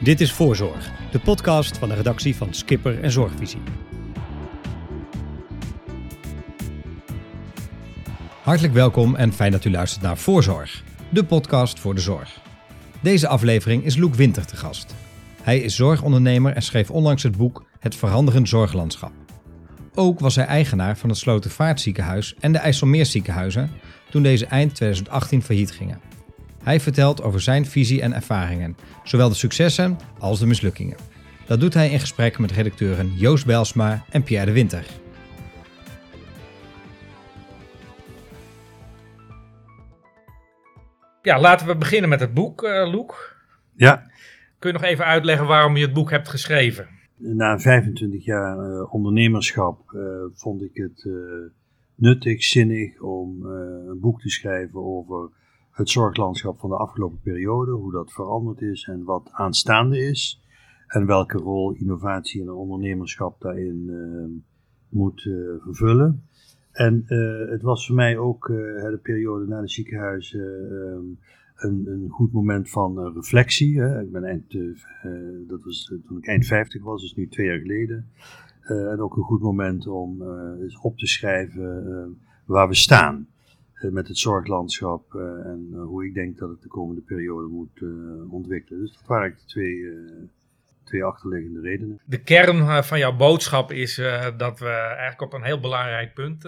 Dit is Voorzorg, de podcast van de redactie van Skipper en Zorgvisie. Hartelijk welkom en fijn dat u luistert naar Voorzorg, de podcast voor de zorg. Deze aflevering is Loek Winter te gast. Hij is zorgondernemer en schreef onlangs het boek Het Veranderend Zorglandschap. Ook was hij eigenaar van het Slotervaartziekenhuis en de IJsselmeerziekenhuizen toen deze eind 2018 failliet gingen. Hij vertelt over zijn visie en ervaringen, zowel de successen als de mislukkingen. Dat doet hij in gesprek met redacteuren Joost Belsma en Pierre de Winter. Ja, laten we beginnen met het boek, uh, Loek. Ja. Kun je nog even uitleggen waarom je het boek hebt geschreven? Na 25 jaar uh, ondernemerschap uh, vond ik het nuttig, zinnig om een boek te schrijven over het zorglandschap van de afgelopen periode, hoe dat veranderd is en wat aanstaande is. En welke rol innovatie en ondernemerschap daarin uh, moet uh, vervullen. En uh, het was voor mij ook de periode na de ziekenhuizen een, een, goed moment van reflectie. Hè. Ik ben eind, dat was toen ik eind 50 was, dus nu twee jaar geleden. en ook een goed moment om eens op te schrijven waar we staan. Eh, met het zorglandschap eh, en eh, hoe ik denk dat het de komende periode moet ontwikkelen. Dus dat waren eigenlijk de twee, twee achterliggende redenen. De kern van jouw boodschap is dat we eigenlijk op een heel belangrijk punt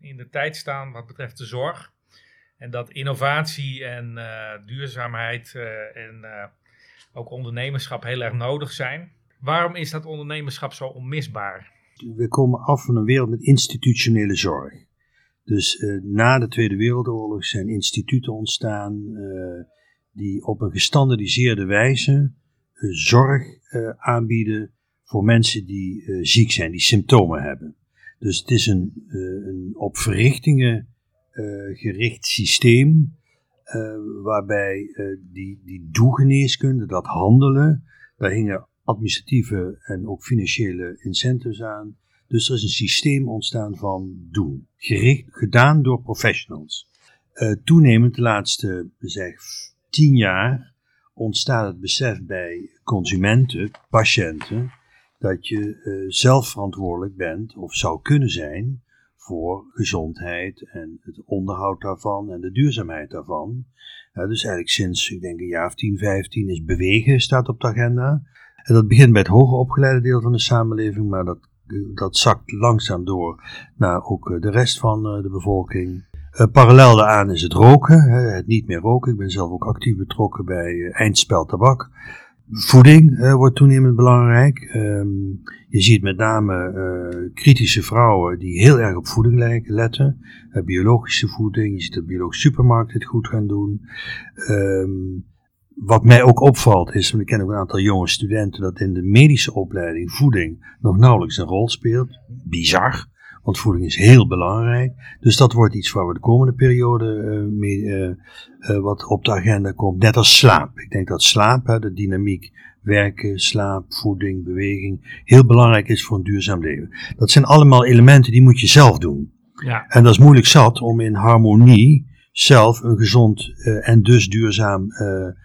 in de tijd staan wat betreft de zorg. En dat innovatie en duurzaamheid en ook ondernemerschap heel erg nodig zijn. Waarom is dat ondernemerschap zo onmisbaar? We komen af van een wereld met institutionele zorg. Dus uh, na de Tweede Wereldoorlog zijn instituten ontstaan uh, die op een gestandardiseerde wijze uh, zorg aanbieden voor mensen die ziek zijn, die symptomen hebben. Dus het is een, een op verrichtingen gericht systeem waarbij die, die doegeneeskunde, dat handelen, daar hingen administratieve en ook financiële incentives aan. Dus er is een systeem ontstaan van doen, gericht, gedaan door professionals. Uh, toenemend de laatste zeg, tien jaar ontstaat het besef bij consumenten, patiënten, dat je uh, zelf verantwoordelijk bent of zou kunnen zijn voor gezondheid en het onderhoud daarvan en de duurzaamheid daarvan. Dus eigenlijk sinds, ik denk een jaar of 10, 15 is bewegen staat op de agenda. En dat begint bij het hoger opgeleide deel van de samenleving, maar dat dat zakt langzaam door naar ook eh, de rest van eh, de bevolking. Uh, parallel daaraan is het roken, het niet meer roken. Ik ben zelf ook actief betrokken bij Eindspel Tabak. Voeding wordt toenemend belangrijk. Um, je ziet met name kritische vrouwen die heel erg op voeding letten. biologische voeding, je ziet dat biologische supermarkten het goed gaan doen. Um, wat mij ook opvalt is, ik ken ook een aantal jonge studenten, dat in de medische opleiding voeding nog nauwelijks een rol speelt. Bizar, want voeding is heel belangrijk. Dus dat wordt iets waar we de komende periode uh, mee, uh, uh, wat op de agenda komt. Net als slaap. Ik denk dat slaap, hè, de dynamiek werken, slaap, voeding, beweging, heel belangrijk is voor een duurzaam leven. Dat zijn allemaal elementen die moet je zelf doen. Ja. En dat is moeilijk zat om in harmonie zelf een gezond en dus duurzaam leven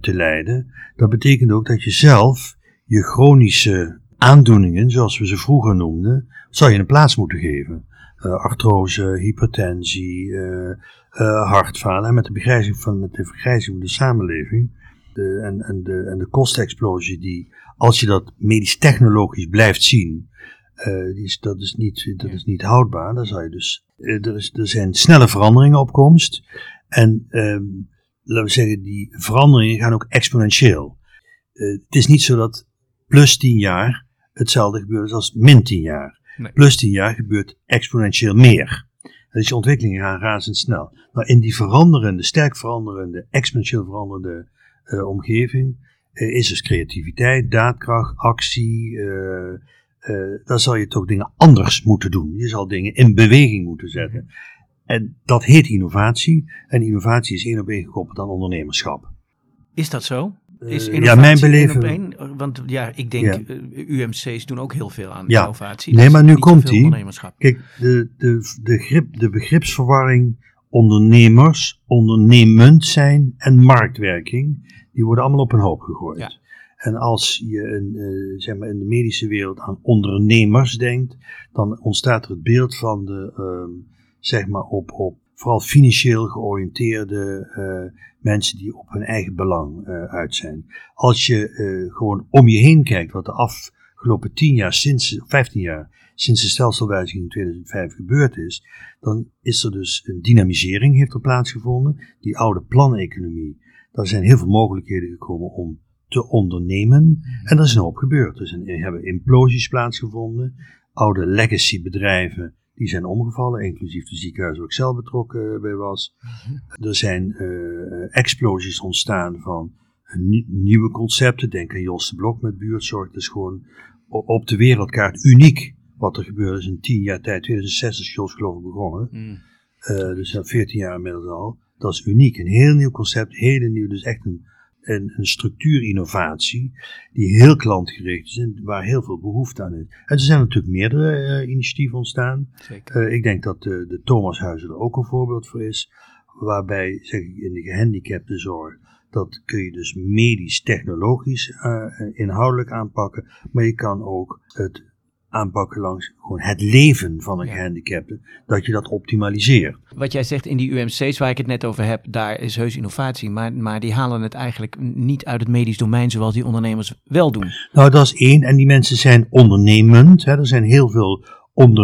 te leiden. Dat betekent ook dat je zelf je chronische aandoeningen, zoals we ze vroeger noemden, zou je een plaats moeten geven. Uh, artrose, hypertensie, uh, hartfalen. En met de, begrijzing van, met de vergrijzing van de samenleving en, en, de, en de kostenexplosie die, als je dat medisch-technologisch blijft zien, is, dat, is niet, dat is niet houdbaar. Dan zou je dus, er, is, er zijn snelle veranderingen op komst. En ehm, laten we zeggen, die veranderingen gaan ook exponentieel. Uh, het is niet zo dat plus 10 jaar hetzelfde gebeurt als min 10 jaar. Nee. Plus 10 jaar gebeurt exponentieel meer. Dus die ontwikkelingen gaan razendsnel. Maar in die veranderende, sterk veranderende, exponentieel veranderende uh, omgeving uh, is dus creativiteit, daadkracht, actie. dan zal je toch dingen anders moeten doen. Je zal dingen in beweging moeten zetten. En dat heet innovatie. En innovatie is één op één gekoppeld aan ondernemerschap. Is dat zo? Is uh, ja, mijn beleving. Want ja, ik denk, ja. Uh, UMC's doen ook heel veel aan ja. innovatie. Nee, maar nu komt die. Kijk, de, de, de, grip, de begripsverwarring ondernemers, ondernemend zijn en marktwerking, die worden allemaal op een hoop gegooid. Ja. En als je een, eh, zeg maar in de medische wereld aan ondernemers denkt, dan ontstaat er het beeld van de, ehm, zeg maar op, op vooral financieel georiënteerde eh, mensen die op hun eigen belang eh, uit zijn. Als je eh, gewoon om je heen kijkt wat de afgelopen 10 jaar, sinds, 15 jaar, sinds de stelselwijziging in 2005 gebeurd is, dan is er dus een dynamisering heeft plaatsgevonden. Die oude planeconomie, daar zijn heel veel mogelijkheden gekomen om te ondernemen. En er is een hoop gebeurd. Er, zijn, er hebben implosies plaatsgevonden. Oude legacy bedrijven die zijn omgevallen, inclusief de ziekenhuis waar ik zelf betrokken eh, bij was. Er zijn eh, explosies ontstaan van nie- nieuwe concepten. Denk aan Jos de Blok met buurtzorg. Dat is gewoon op de wereldkaart uniek wat er gebeurde is in tien jaar tijd. 2006 is Jos geloof ik begonnen. Mm. Eh, dus dat 14 jaar inmiddels al. Dat is uniek. Een heel nieuw concept, hele nieuw, dus echt een, een, een structuurinnovatie die heel klantgericht is en waar heel veel behoefte aan is. En er zijn natuurlijk meerdere eh, initiatieven ontstaan. Eh, ik denk dat de, de Thomashuizen er ook een voorbeeld voor is, waarbij zeg ik, in de gehandicaptenzorg, dat kun je dus medisch-technologisch eh, inhoudelijk aanpakken, maar je kan ook het aanpakken langs gewoon het leven van een Ja. gehandicapte, dat je dat optimaliseert. Wat jij zegt in die UMC's waar ik het net over heb, daar is heus innovatie. Maar, maar die halen het eigenlijk niet uit het medisch domein zoals die ondernemers wel doen. Nou, dat is één. En die mensen zijn ondernemend. Hè. Er zijn heel veel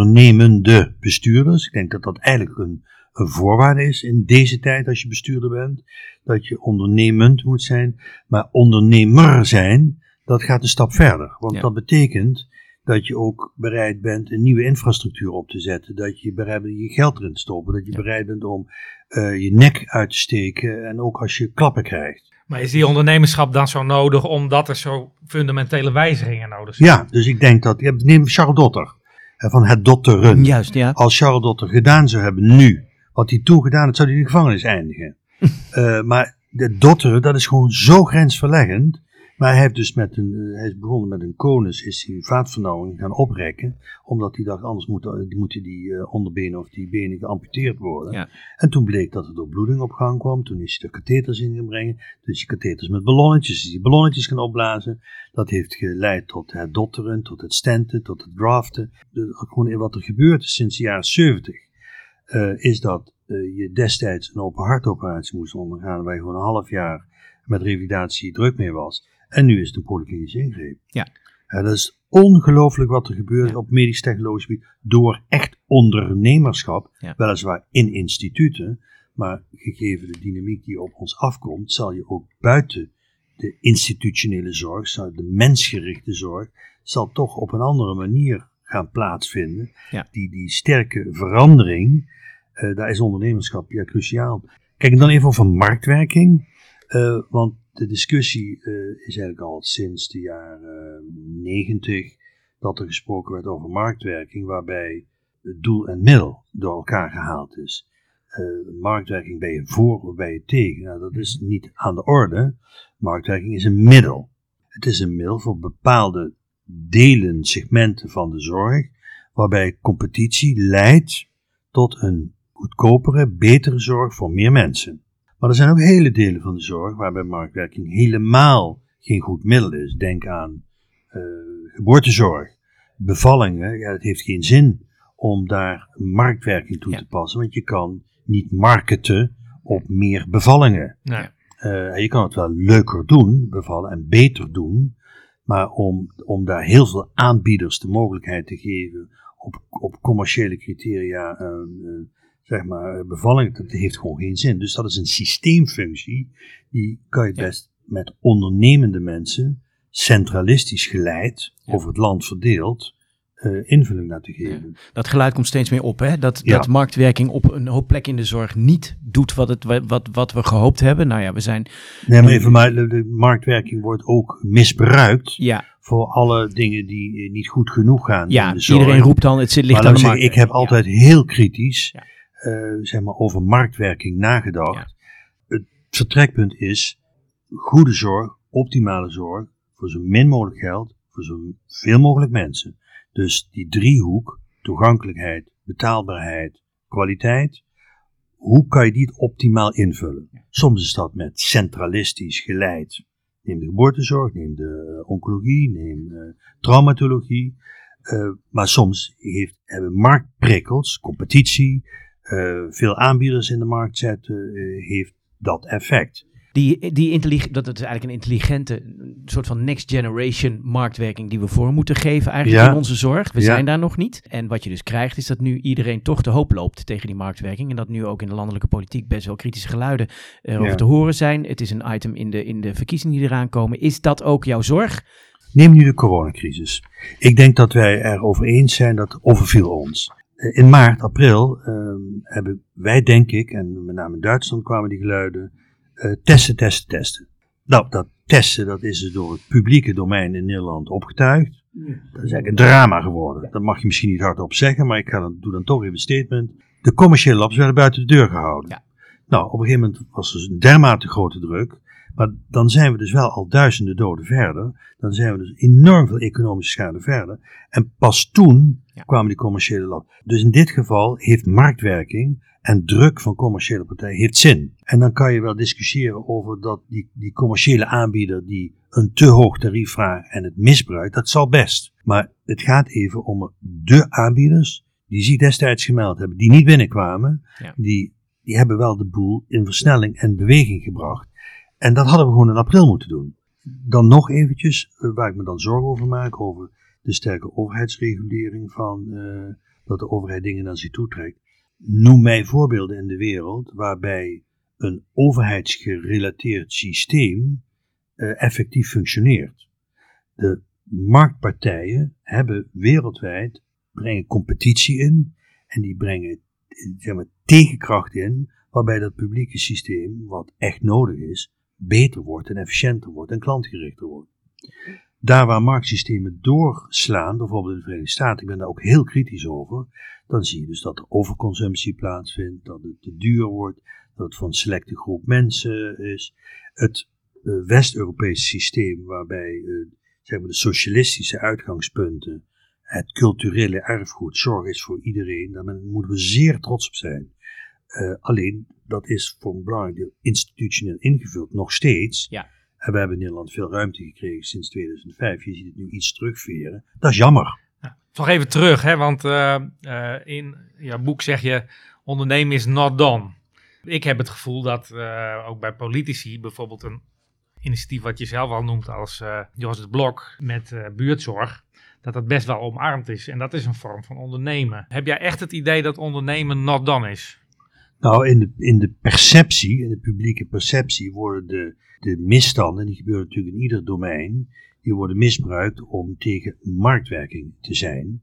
ondernemende bestuurders. Ik denk dat dat eigenlijk een, een voorwaarde is in deze tijd als je bestuurder bent. Dat je ondernemend moet zijn. Maar ondernemer zijn, dat gaat een stap verder. Want Ja. dat betekent dat je ook bereid bent een nieuwe infrastructuur op te zetten. Dat je bereid bent je geld erin te stoppen. Dat je Ja. bereid bent om eh, je nek uit te steken. En ook als je klappen krijgt. Maar is die ondernemerschap dan zo nodig omdat er zo fundamentele wijzigingen nodig zijn? Ja, dus ik denk dat. Neem Charles Dotter. Van het dotteren. Juist, ja. als Charles Dotter gedaan zou hebben nu, wat hij toen gedaan had, zou hij in de gevangenis eindigen. Eh, maar de dotteren, dat is gewoon zo grensverleggend. Maar hij heeft dus met een, eh, hij is begonnen met een konus, is hij vaatvernauwing gaan oprekken. Omdat hij dacht, anders moeten die, moeten die eh, onderbenen of die benen geamputeerd worden. Ja. En toen bleek dat er door bloeding op gang kwam. Toen is hij er katheters in gaan brengen. Dus die katheters met ballonnetjes, is die ballonnetjes gaan opblazen. Dat heeft geleid tot het dotteren, tot het stenten, tot het graften. De, gewoon wat er gebeurd is sinds de jaren 70, eh, is dat je destijds een open hartoperatie moest ondergaan, waar je gewoon een half jaar met revalidatie druk mee was. En nu is het een polyklinische ingreep. Ja. Ja, dat is ongelooflijk wat er gebeurt Ja. op medisch-technologisch gebied door echt ondernemerschap, Ja. weliswaar in instituten, maar gegeven de dynamiek die op ons afkomt, zal je ook buiten de institutionele zorg, zal de mensgerichte zorg, zal toch op een andere manier gaan plaatsvinden. Ja. Die, die sterke verandering, eh, daar is ondernemerschap ja, cruciaal. Kijk, en dan even over marktwerking. eh, want de discussie eh, is eigenlijk al sinds de jaren negentig dat er gesproken werd over marktwerking, waarbij het doel en middel door elkaar gehaald is. Eh, marktwerking ben je voor of ben je tegen? Nou, dat is niet aan de orde. Marktwerking is een middel. Het is een middel voor bepaalde delen, segmenten van de zorg, waarbij competitie leidt tot een goedkopere, betere zorg voor meer mensen. Maar er zijn ook hele delen van de zorg waarbij marktwerking helemaal geen goed middel is. Denk aan eh, geboortezorg, bevallingen. Ja, het heeft geen zin om daar marktwerking toe Ja. te passen, want je kan niet marketen op meer bevallingen. Nee. Eh, je kan het wel leuker doen, bevallen, en beter doen. Maar om, om daar heel veel aanbieders de mogelijkheid te geven op, op commerciële criteria, eh, zeg maar, eh, bevalling, dat heeft gewoon geen zin. Dus dat is een systeemfunctie, die kan je best met ondernemende mensen, centralistisch geleid, over het land verdeeld, eh, invulling laten geven. Dat geluid komt steeds meer op, hè? Dat, Ja. dat marktwerking op een hoop plekken in de zorg niet doet wat, het, wat, wat we gehoopt hebben. Nou ja, we zijn, Nee, maar even, maar de, marktwerking wordt ook misbruikt ja, voor alle dingen die eh, niet goed genoeg gaan in ja de zorg. iedereen roept dan, het zit, ligt maar aan de ik markt. zeggen, ik heb altijd heel kritisch Ja. Eh, zeg maar over marktwerking nagedacht. Het vertrekpunt is goede zorg, optimale zorg, voor zo min mogelijk geld, voor zo veel mogelijk mensen. Dus die driehoek, toegankelijkheid, betaalbaarheid, kwaliteit, hoe kan je die optimaal invullen? Soms is dat met centralistisch geleid. Neem de geboortezorg, neem de eh, oncologie, neem uh, traumatologie. Uh, maar soms heeft, hebben marktprikkels, competitie, veel aanbieders in de markt zetten, heeft dat effect. Die, die dat is eigenlijk een intelligente soort van next generation marktwerking die we voor moeten geven eigenlijk in onze zorg. We zijn daar nog niet. En wat je dus krijgt is dat nu iedereen toch de hoop loopt tegen die marktwerking. En dat nu ook in de landelijke politiek best wel kritische geluiden erover te horen zijn. Het is een item in de, in de verkiezingen die eraan komen. Is dat ook jouw zorg? Neem nu de coronacrisis. Ik denk dat wij erover eens zijn dat overviel ons. Eh, in maart, april ehm, hebben wij, denk ik, en met name in Duitsland kwamen die geluiden, uh, testen, testen, testen. Nou, dat testen dat is dus door het publieke domein in Nederland opgetuigd. Dat is eigenlijk een drama geworden. Dat mag je misschien niet hardop zeggen, maar ik ga dan, doe dan toch even een statement. De commerciële labs werden buiten de deur gehouden. Ja. Nou, op een gegeven moment was er een dermate grote druk. Maar dan zijn we dus wel al duizenden doden verder. Dan zijn we dus enorm veel economische schade verder. En pas toen kwamen die commerciële labs. Dus in dit geval heeft marktwerking en druk van commerciële partijen heeft zin. En dan kan je wel discussiëren over dat die, die commerciële aanbieder die een te hoog tarief vraagt en het misbruikt, dat zal best. Maar het gaat even om de aanbieders die zich destijds gemeld hebben, die niet binnenkwamen, die, die hebben wel de boel in versnelling en beweging gebracht. En dat hadden we gewoon in april moeten doen. Dan nog eventjes, eh, waar ik me dan zorgen over maak, over de sterke overheidsregulering van uh, dat de overheid dingen naar zich toe trekt. Noem mij voorbeelden in de wereld waarbij een overheidsgerelateerd systeem uh, effectief functioneert. De marktpartijen hebben wereldwijd brengen competitie in en die brengen zeg maar, tegenkracht in waarbij dat publieke systeem, wat echt nodig is, beter wordt en efficiënter wordt en klantgerichter wordt. Daar waar marktsystemen doorslaan, bijvoorbeeld in de Verenigde Staten, ik ben daar ook heel kritisch over, dan zie je dus dat er overconsumptie plaatsvindt, dat het te duur wordt, dat het van een selecte groep mensen is. Het uh, West-Europese systeem, waarbij uh, zeg maar de socialistische uitgangspunten, het culturele erfgoed, zorg is voor iedereen, daar moeten we zeer trots op zijn. Uh, alleen, dat is voor een belangrijk deel institutioneel ingevuld, nog steeds. Ja. En we hebben in Nederland veel ruimte gekregen sinds 2005. Je ziet het nu iets terugveren. Dat is jammer. Ja, even terug, hè, want uh, uh, in jouw boek zeg je: ondernemen is not done. Ik heb het gevoel dat uh, ook bij politici bijvoorbeeld een initiatief wat je zelf al noemt als uh, Jos het Blok met uh, buurtzorg, dat dat best wel omarmd is. En dat is een vorm van ondernemen. Heb jij echt het idee dat ondernemen not done is? Nou, in de, in de perceptie, in de publieke perceptie, worden de, de misstanden, die gebeuren natuurlijk in ieder domein, die worden misbruikt om tegen marktwerking te zijn.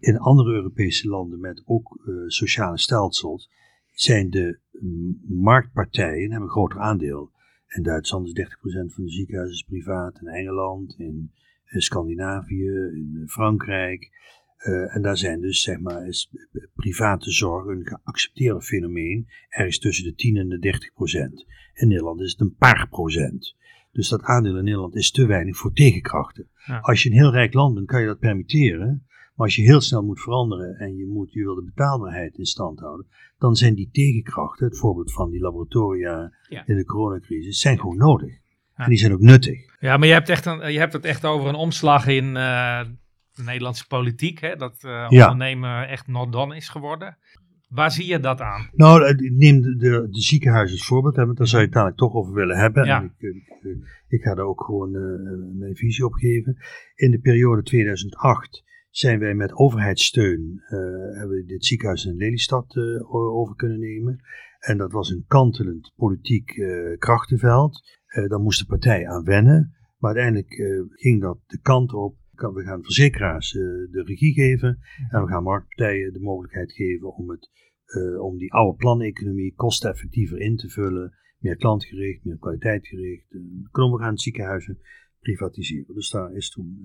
In andere Europese landen met ook uh, sociale stelsels zijn de marktpartijen hebben een groter aandeel. In Duitsland is 30% van de ziekenhuizen privaat, in Engeland, in eh, Scandinavië, in eh, Frankrijk. Uh, en daar zijn dus, zeg maar, is private zorg een geaccepteerd fenomeen. Ergens tussen de 10 en de 30 procent. In Nederland is het een paar procent. Dus dat aandeel in Nederland is te weinig voor tegenkrachten. Als je een heel rijk land bent, kan je dat permitteren. Maar als je heel snel moet veranderen en je, moet, je wil de betaalbaarheid in stand houden, dan zijn die tegenkrachten, het voorbeeld van die laboratoria in de coronacrisis, zijn gewoon nodig. En die zijn ook nuttig. Ja, maar je hebt, echt een, je hebt het echt over een omslag in uh, de Nederlandse politiek. Hè? Dat uh, ondernemen echt not done is geworden. Waar zie je dat aan? Nou, eh, neem de, de, de ziekenhuizen als voorbeeld. Hè, daar zou je het dadelijk toch over willen hebben. Ja. Ik, ik, ik, ga daar ook gewoon uh, mijn visie op geven. In de periode 2008 zijn wij met overheidssteun, uh, hebben we dit ziekenhuis in Lelystad uh, over kunnen nemen. En dat was een kantelend politiek krachtenveld. daar moest de partij aan wennen. Maar uiteindelijk ging dat de kant op. We gaan verzekeraars de regie geven. En we gaan marktpartijen de mogelijkheid geven om, het, om die oude planeconomie kosteneffectiever in te vullen. Meer klantgericht, meer kwaliteitgericht. we gaan ziekenhuizen privatiseren. Dus daar is toen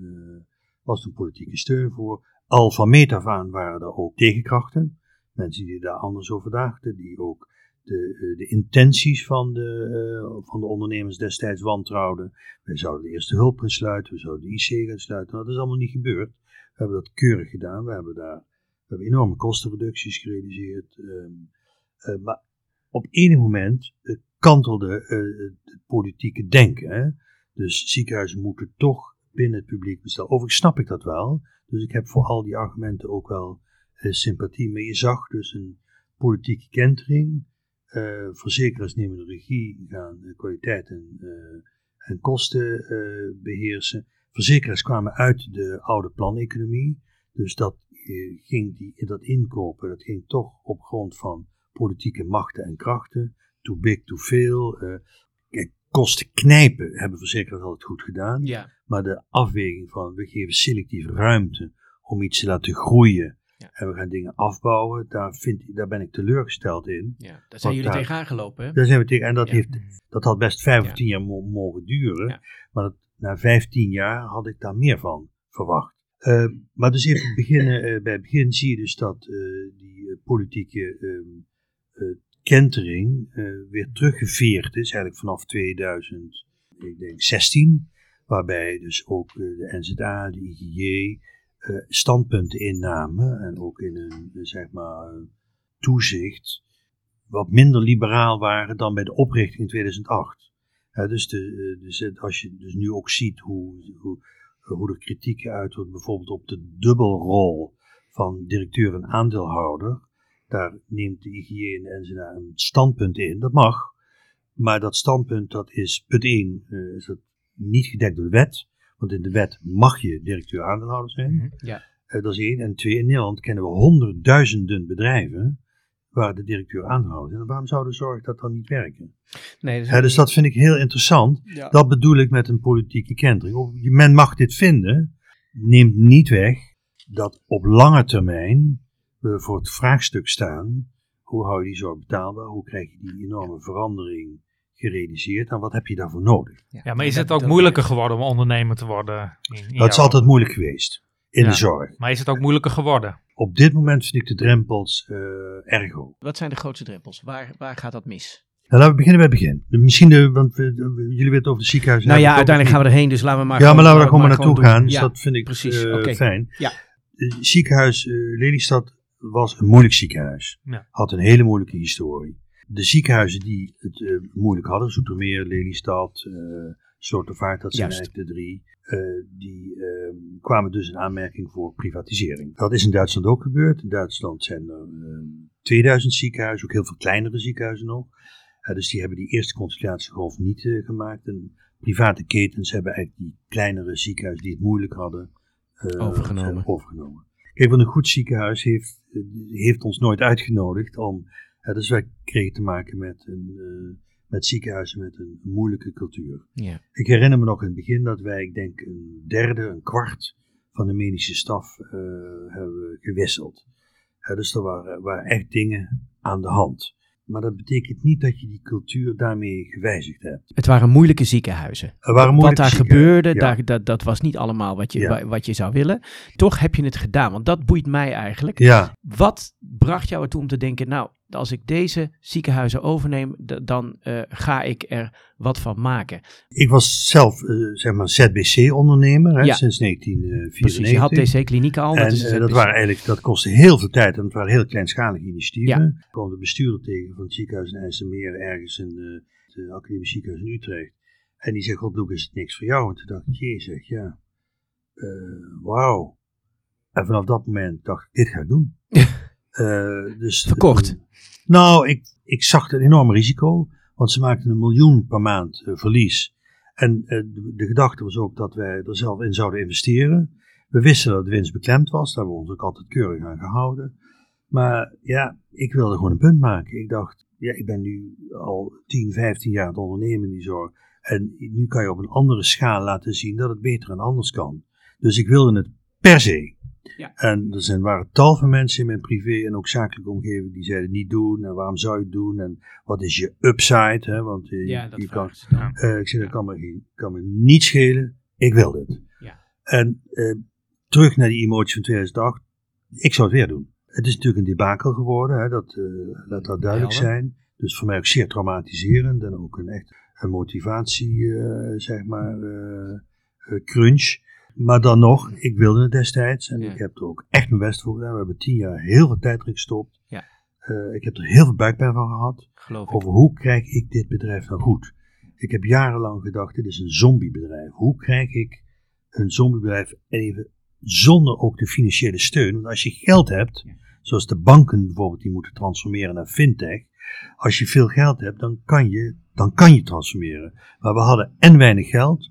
was een politieke steun voor. Al van meet af aan waren er ook tegenkrachten. Mensen die daar anders over dachten, die ook de, eh, de intenties van de, uh, van de ondernemers destijds wantrouwden. Wij zouden de eerste hulp gaan sluiten, we zouden de IC gaan sluiten. Nou, dat is allemaal niet gebeurd. We hebben dat keurig gedaan. We hebben daar we hebben enorme kostenreducties gerealiseerd. Um, uh, maar op enig moment kantelde het politieke denken. Hè? Dus ziekenhuizen moeten toch binnen het publiek bestellen. Overigens snap ik dat wel. Dus ik heb voor al die argumenten ook wel sympathie. Maar je zag dus een politieke kentering. Uh, verzekeraars nemen de regie, gaan kwaliteit en, en kosten beheersen. Verzekeraars kwamen uit de oude planeconomie. Dus dat ging die, dat inkopen, dat ging toch op grond van politieke machten en krachten. Too big, too veel. Kijk, kosten knijpen hebben verzekeraars altijd goed gedaan. Ja. Maar de afweging van we geven selectief ruimte om iets te laten groeien. Ja. En we gaan dingen afbouwen. Daar, vind, daar ben ik teleurgesteld in. Ja, daar zijn jullie tegenaan gelopen. Hè? Daar zijn we tegen. En dat, heeft, dat had best 15 jaar mogen duren. Maar dat, na 15 jaar had ik daar meer van verwacht. Uh, maar dus even beginnen, uh, bij het begin zie je dus dat uh, die politieke ehm, kentering weer teruggeveerd is, eigenlijk vanaf 2016, waarbij dus ook de NZA, de IGJ standpunten innamen en ook in een, zeg maar, toezicht wat minder liberaal waren dan bij de oprichting in 2008. dus, de, dus als je dus nu ook ziet hoe, hoe hoe er kritiek uit wordt, bijvoorbeeld op de dubbelrol van directeur en aandeelhouder. Daar neemt de IGJ en NZA een standpunt in. Dat mag, maar dat standpunt dat is, punt 1, uh, is dat niet gedekt door de wet. Want in de wet mag je directeur-aandeelhouder zijn. Mhm, ja. Uh, dat is één. En twee, in Nederland kennen we honderdduizenden bedrijven waar de directeur aanhoudt. En waarom zou de zorg dat dan niet werken? Nee, dus, dus dat vind ik heel interessant. Dat bedoel ik met een politieke kentering. Men mag dit vinden, neemt niet weg dat op lange termijn we voor het vraagstuk staan. Hoe hou je die zorg betaalbaar? Hoe krijg je die enorme verandering gerealiseerd? En wat heb je daarvoor nodig? Ja, maar is het ook moeilijker geworden om ondernemer te worden? In, in dat is altijd moeilijk geweest in de zorg. Maar is het ook moeilijker geworden? Op dit moment vind ik de drempels uh, erg hoog. Wat zijn de grootste drempels? Waar, waar gaat dat mis? Nou, laten we beginnen bij het begin. Misschien, de, want we, jullie weten over de ziekenhuizen. Nou ja, uiteindelijk gaan we erheen, dus laten we maar. Ja, maar laten we er gewoon maar naartoe gaan. Dus dat vind ik precies, uh, fijn. Ja. Het ziekenhuis uh, Lelystad was een moeilijk ziekenhuis. Ja. Had een hele moeilijke historie. De ziekenhuizen die het uh, moeilijk hadden, Zoetermeer, Lelystad, uh, Slotervaart, dat zijn eigenlijk de drie. Uh, die uh, kwamen dus in aanmerking voor privatisering. Dat is in Duitsland ook gebeurd. In Duitsland zijn er uh, 2000 ziekenhuizen, ook heel veel kleinere ziekenhuizen nog. dus die hebben die eerste consolidatiegolf niet eh, gemaakt. En private ketens hebben eigenlijk die kleinere ziekenhuizen die het moeilijk hadden eh, overgenomen. overgenomen. Kijk, want een goed ziekenhuis heeft, heeft ons nooit uitgenodigd om. Dus wij kregen te maken met een met ziekenhuizen met een moeilijke cultuur. Ja. Ik herinner me nog in het begin dat wij, ik denk, een derde, een kwart van de medische staf uh, hebben gewisseld. Uh, dus er waren, waren echt dingen aan de hand. Maar dat betekent niet dat je die cultuur daarmee gewijzigd hebt. Het waren moeilijke ziekenhuizen. Waren moeilijke wat daar gebeurde, ja. daar, dat, dat was niet allemaal wat je, Ja. wat je zou willen. Toch heb je het gedaan, want dat boeit mij eigenlijk. Ja, Wat bracht jou ertoe om te denken, nou, als ik deze ziekenhuizen overneem, dan eh, ga ik er wat van maken. ik was zelf, eh, zeg maar, ZBC-ondernemer Ja. sinds 1994. Precies, je had DC-klinieken al. En dat, eh, waren eigenlijk, dat kostte heel veel tijd en het waren heel kleinschalige initiatieven. Ja. Ik kwam de bestuurder tegen van het ziekenhuis in IJsselmeer ergens in de, het academisch ziekenhuis in Utrecht. En die zegt, Loek, is het niks voor jou? En toen dacht ik, zeg, ja, eh, wauw. En vanaf dat moment dacht ik, dit ga ik doen. Eh, dus, Verkocht. nou, ik, ik zag een enorm risico, want ze maakten een miljoen per maand eh, verlies. En eh, de, de gedachte was ook dat wij er zelf in zouden investeren. We wisten dat de winst beklemd was, daar hebben we ons ook altijd keurig aan gehouden. Maar ja, ik wilde gewoon een punt maken. Ik dacht, ja, ik ben nu al 10, 15 jaar aan het ondernemen in die zorg. En nu kan je op een andere schaal laten zien dat het beter en anders kan. Dus ik wilde het per se. Ja. En er zijn, waren tal van mensen in mijn privé en ook zakelijke omgeving die zeiden niet doen. En waarom zou je het doen? En wat is je upside? Hè? Want eh, Ja, je, dat je kan, vragen ze dan. eh, ik zeg, dat kan me, geen, kan me niet schelen. Ik wil dit. Ja. En eh, terug naar die emotie van 2008. Ik zou het weer doen. Het is natuurlijk een debakel geworden. Hè? Dat, eh, laat dat duidelijk Helder. zijn. Dus voor mij ook zeer traumatiserend. En ook een echt een motivatie, eh, zeg maar, eh, eh, crunch. Maar dan nog, ik wilde het destijds. En Ja. ik heb er ook echt mijn best voor gedaan. We hebben tien jaar heel veel tijd erin gestopt. Ja. Uh, ik heb er heel veel buikpijn van gehad. Geloof over hoe krijg ik dit bedrijf nou goed. Ik heb jarenlang gedacht, dit is een zombiebedrijf. Hoe krijg ik een zombiebedrijf even zonder ook de financiële steun? Want als je geld hebt, zoals de banken bijvoorbeeld, die moeten transformeren naar fintech. Als je veel geld hebt, dan kan je, dan kan je transformeren. Maar we hadden en weinig geld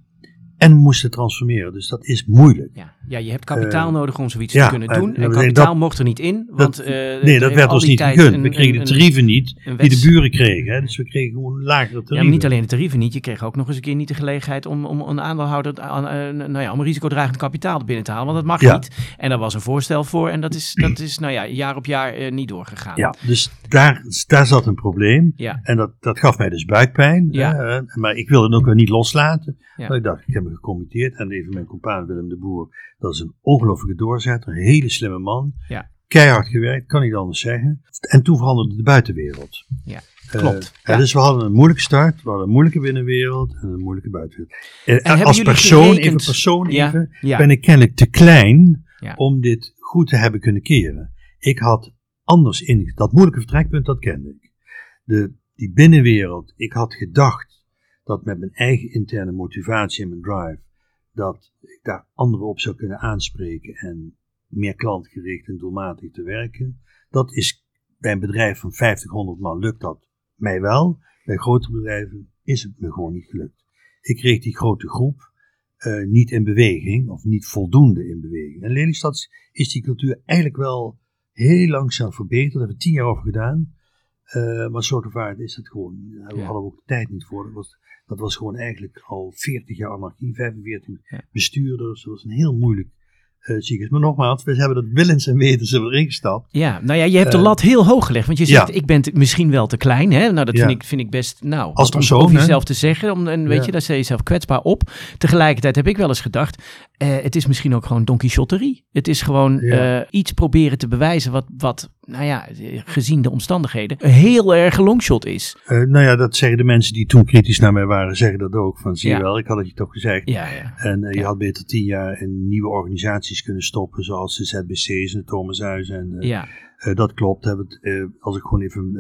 en moesten transformeren. Dus dat is moeilijk. Ja, ja je hebt kapitaal uh, nodig om zoiets ja, te kunnen doen. En kapitaal dat, mocht er niet in. Want, dat, uh, nee, dat werd ons niet gegund. we kregen de tarieven niet die de buren kregen. Hè? Dus we kregen gewoon lagere tarieven. Ja, maar niet alleen de tarieven niet. Je kreeg ook nog eens een keer niet de gelegenheid om, om een aandeelhouder, aan, uh, nou ja, om risicodragend kapitaal binnen te halen. Want dat mag ja. niet. En daar was een voorstel voor. En dat is, dat is nou ja, jaar op jaar niet doorgegaan. Ja, dus daar, daar zat een probleem. Ja. En dat, dat gaf mij dus buikpijn. Ja. maar ik wilde het ook weer niet loslaten. Ja. ik dacht, ik heb gecommitteerd. En even mijn compaan Willem de Boer, dat is een ongelofelijke doorzetter, een hele slimme man. Ja. Keihard gewerkt, kan niet anders zeggen. En toen veranderde de buitenwereld. Ja, klopt. Uh, Dus we hadden een moeilijke start, we hadden een moeilijke binnenwereld en een moeilijke buitenwereld. En, en als persoon, even persoon even, ben ik kennelijk te klein om dit goed te hebben kunnen keren. Ik had anders in, dat moeilijke vertrekpunt, dat kende ik. De, die binnenwereld, ik had gedacht dat met mijn eigen interne motivatie en mijn drive, dat ik daar anderen op zou kunnen aanspreken en meer klantgericht en doelmatig te werken. Dat is bij een bedrijf van 50, 100 man lukt dat mij wel. Bij grote bedrijven is het me gewoon niet gelukt. Ik kreeg die grote groep uh, niet in beweging, of niet voldoende in beweging. En Lelystad is die cultuur eigenlijk wel heel langzaam verbeterd. Daar hebben we tien jaar over gedaan. Uh, maar soort vaart is het gewoon. Daar ja. hadden we ook de tijd niet voor. Dat was dat was gewoon eigenlijk al 40 jaar anarchie, 45 bestuurders. Dat was een heel moeilijk uh, Maar nogmaals, we hebben dat willens en wetens erin gestapt. Ja, nou ja, je hebt de eh, lat heel hoog gelegd. Want je zegt, ik ben misschien wel te klein. Hè? Nou, dat vind, ik, vind ik best, nou, als persoon, om jezelf te zeggen. Om, en weet je, daar zet je jezelf kwetsbaar op. Tegelijkertijd heb ik wel eens gedacht, uh, het is misschien ook gewoon Don Quixoterie. Het is gewoon iets proberen te bewijzen wat, wat nou ja, gezien de omstandigheden, heel erg longshot is. Uh, nou ja, dat zeggen de mensen die toen kritisch naar mij waren, zeggen dat ook. Van zie je wel, ik had het je toch gezegd. Ja, ja. En je had beter tien jaar in nieuwe organisaties kunnen stoppen, zoals de ZBC's en de Thomashuis. En, ja. dat klopt. Het, als ik gewoon even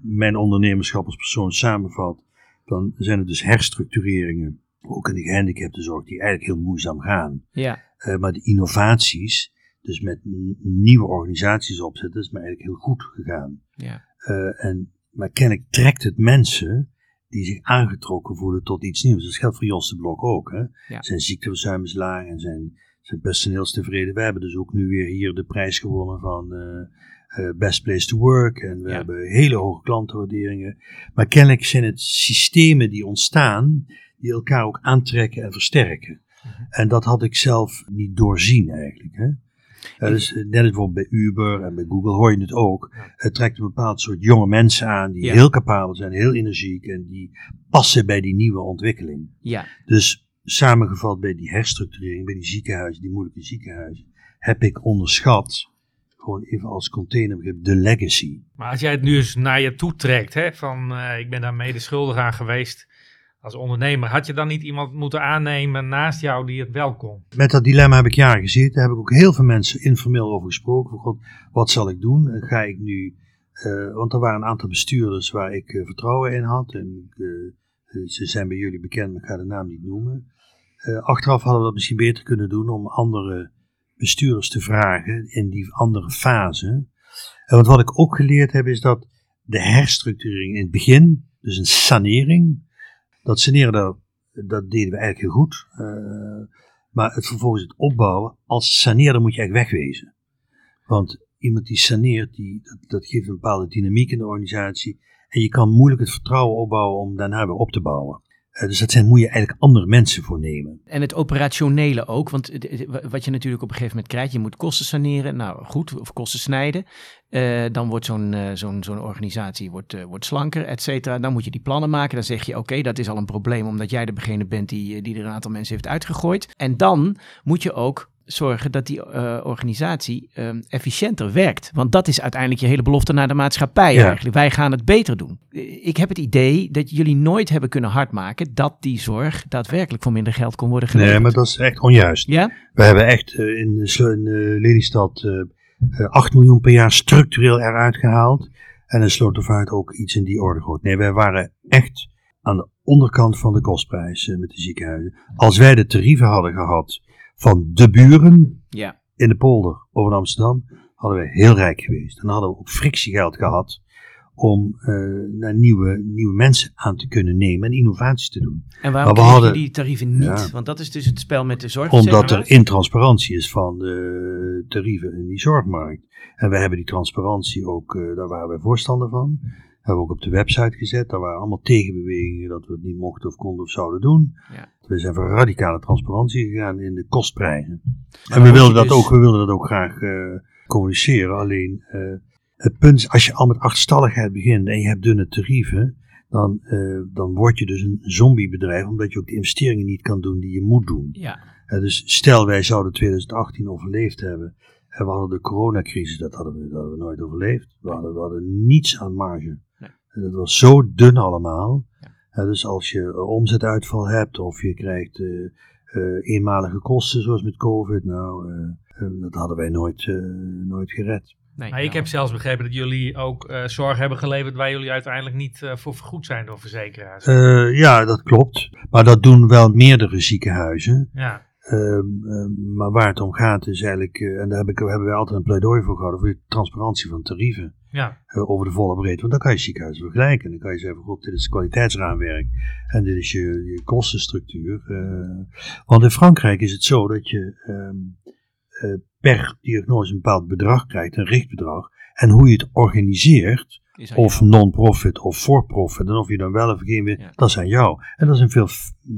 mijn ondernemerschap als persoon samenvat, dan zijn het dus herstructureringen, ook in de gehandicaptenzorg, die eigenlijk heel moeizaam gaan. Ja. maar de innovaties, dus met nieuwe organisaties opzetten, is me eigenlijk heel goed gegaan. Ja. Uh, en, maar kennelijk trekt het mensen die zich aangetrokken voelen tot iets nieuws. Dat geldt voor Jos de Blok ook. Hè? Ja. Zijn ziekteverzuim is laag en zijn, zijn personeelstevreden. We hebben dus ook nu weer hier de prijs gewonnen van uh, uh, Best Place to Work. En we hebben hele hoge klantenwaarderingen. Maar kennelijk zijn het systemen die ontstaan, die elkaar ook aantrekken en versterken. Mhm. En dat had ik zelf niet doorzien eigenlijk. Hè? dus net als bijvoorbeeld bij Uber en bij Google hoor je het ook. Het trekt een bepaald soort jonge mensen aan die heel capabel zijn, heel energiek en die passen bij die nieuwe ontwikkeling. Ja. Dus samengevat bij die herstructurering, bij die ziekenhuizen, die moeilijke ziekenhuizen, heb ik onderschat, gewoon even als containerbegrip, de legacy. Maar als jij het nu eens naar je toe trekt, hè, van uh, ik ben daar mede schuldig aan geweest, als ondernemer, had je dan niet iemand moeten aannemen naast jou die het wel kon? Met dat dilemma heb ik jaren gezeten. Daar heb ik ook heel veel mensen informeel over gesproken. God, wat zal ik doen? Ga ik nu... Uh, want er waren een aantal bestuurders waar ik uh, vertrouwen in had. En ze zijn bij jullie bekend, maar ik ga de naam niet noemen. achteraf hadden we dat misschien beter kunnen doen om andere bestuurders te vragen in die andere fase. want wat ik ook geleerd heb is dat de herstructurering in het begin, dus een sanering, dat saneren, dat, deden we eigenlijk heel goed. Uh, maar het vervolgens het opbouwen, als saneerder moet je eigenlijk wegwezen. Want iemand die saneert, die, dat geeft een bepaalde dynamiek in de organisatie. En je kan moeilijk het vertrouwen opbouwen om daarna weer op te bouwen. Uh, dus dat zijn, moet je eigenlijk andere mensen voor nemen. En het operationele ook, want wat je natuurlijk op een gegeven moment krijgt, je moet kosten saneren, nou goed, of kosten snijden. Uh, dan wordt zo'n uh, zo'n zo'n organisatie wordt, wordt slanker, et cetera. Dan moet je die plannen maken. Dan zeg je, oké, dat is al een probleem omdat jij degene bent die, die er een aantal mensen heeft uitgegooid. En dan moet je ook zorgen dat die organisatie um, efficiënter werkt. Want dat is uiteindelijk je hele belofte naar de maatschappij ja. eigenlijk. Wij gaan het beter doen. Ik heb het idee dat jullie nooit hebben kunnen hardmaken dat die zorg daadwerkelijk voor minder geld kon worden geleverd. Nee, maar dat is echt onjuist. Ja? We hebben echt in, in Lelystad 8 miljoen per jaar structureel eruit gehaald. En een Slotervaart ook iets in die orde groot. Nee, wij waren echt aan de onderkant van de kostprijs met de ziekenhuizen. Als wij de tarieven hadden gehad van de buren ja. in de polder over Amsterdam, hadden we heel rijk geweest. Dan hadden we ook frictiegeld gehad om uh, naar nieuwe, nieuwe mensen aan te kunnen nemen en innovaties te doen. En waarom we hadden, die tarieven niet? Ja, Want dat is dus het spel met de zorg. Omdat er intransparantie is van de tarieven in die zorgmarkt. En we hebben die transparantie ook, uh, daar waren wij voorstander van. Hebben we ook op de website gezet. Daar waren allemaal tegenbewegingen dat we het niet mochten of konden of zouden doen. Ja. We zijn voor radicale transparantie gegaan in de kostprijzen. En we wilden, dat dus... ook, we wilden dat ook graag uh, communiceren. Alleen het punt is, als je al met achterstalligheid begint en je hebt dunne tarieven, dan, uh, dan word je dus een zombiebedrijf, omdat je ook de investeringen niet kan doen die je moet doen. Ja. Uh, dus stel wij zouden 2018 overleefd hebben en we hadden de coronacrisis, dat hadden we, dat hadden we nooit overleefd. We hadden, we hadden niets aan marge. Dat was zo dun allemaal. Ja. dus als je omzetuitval hebt of je krijgt uh, eenmalige kosten zoals met COVID, nou, dat hadden wij nooit, nooit gered. Nee, maar ik heb zelfs begrepen dat jullie ook uh, zorg hebben geleverd waar jullie uiteindelijk niet uh, voor vergoed zijn door verzekeraars. Uh, ja, dat klopt. Maar dat doen wel meerdere ziekenhuizen. Ja. Ehm, maar waar het om gaat is eigenlijk, en daar heb ik, hebben wij altijd een pleidooi voor gehouden, voor de transparantie van tarieven. Ja. over de volle breedte. Want dan kan je ziekenhuizen vergelijken. Dan kan je zeggen, god, dit is het kwaliteitsraamwerk en dit is je, je kostenstructuur. want in Frankrijk is het zo dat je um, per diagnose een bepaald bedrag krijgt, een richtbedrag. En hoe je het organiseert, of non-profit of for-profit, en of je dan wel of geen ja. dat is aan jou. En dat is een veel,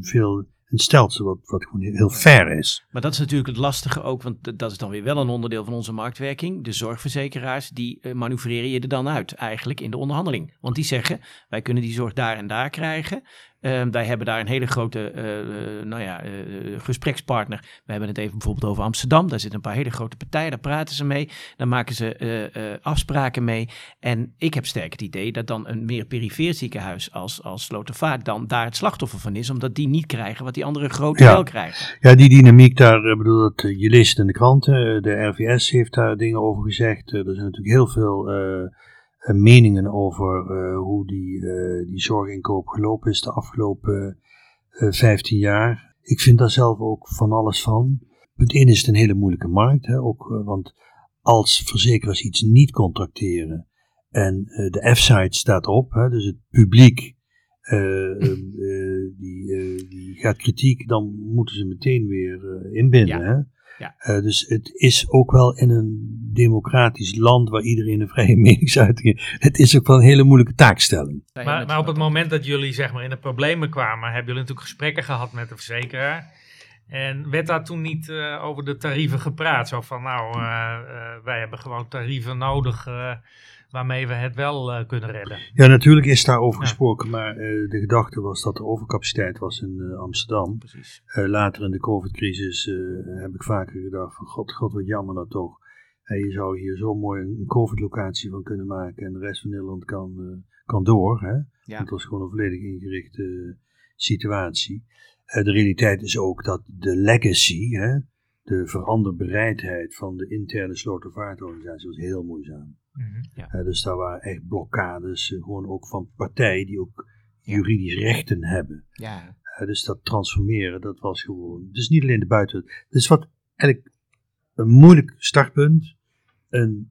veel een stelsel wat, wat gewoon heel fair is. Maar dat is natuurlijk het lastige ook, want dat is dan weer wel een onderdeel van onze marktwerking. De zorgverzekeraars, die uh, manoeuvreren je er dan uit eigenlijk in de onderhandeling. Want die zeggen, wij kunnen die zorg daar en daar krijgen. Uh, wij hebben daar een hele grote uh, nou ja, gesprekspartner. We hebben het even bijvoorbeeld over Amsterdam. Daar zitten een paar hele grote partijen, daar praten ze mee. Daar maken ze afspraken mee. En ik heb sterk het idee dat dan een meer perifeer ziekenhuis als, als Slotervaart dan daar het slachtoffer van is. Omdat die niet krijgen wat die andere grote ja. wel krijgen. Ja, die dynamiek daar, bedoel dat, je leest in de kranten. De RVS heeft daar dingen over gezegd. er zijn natuurlijk heel veel meningen over uh, hoe die, uh, die zorginkoop gelopen is de afgelopen uh, 15 jaar. Ik vind daar zelf ook van alles van. Punt 1 is het een hele moeilijke markt, hè, ook, want als verzekeraars iets niet contracteren en de F-site staat op, hè, dus het publiek die, die gaat kritiek, dan moeten ze meteen weer inbinden. Ja. Hè? Ja. Uh, dus het is ook wel in een democratisch land waar iedereen een vrije meningsuiting heeft. Het is ook wel een hele moeilijke taakstelling. Maar, maar op het moment dat jullie zeg maar, in de problemen kwamen, hebben jullie natuurlijk gesprekken gehad met de verzekeraar. En werd daar toen niet uh, over de tarieven gepraat? Zo van, nou, uh, wij hebben gewoon tarieven nodig waarmee we het wel uh, kunnen redden. Ja, natuurlijk is daarover ja. gesproken, maar uh, de gedachte was dat er overcapaciteit was in uh, Amsterdam. Precies. later in de COVID-crisis heb ik vaker gedacht van god, god wat jammer dat toch. je zou hier zo mooi een COVID-locatie van kunnen maken en de rest van Nederland kan, kan door. Hè? Ja. Het was gewoon een volledig ingerichte situatie. de realiteit is ook dat de legacy, hè, de veranderbereidheid van de interne slotervaartorganisatie was heel moeizaam. Mm -hmm. ja. uh, dus daar waren echt blokkades, uh, gewoon ook van partijen die ook ja. juridisch rechten hebben. Ja. Uh, dus dat transformeren, dat was gewoon. Dus niet alleen de buiten. Dus wat eigenlijk een moeilijk startpunt, een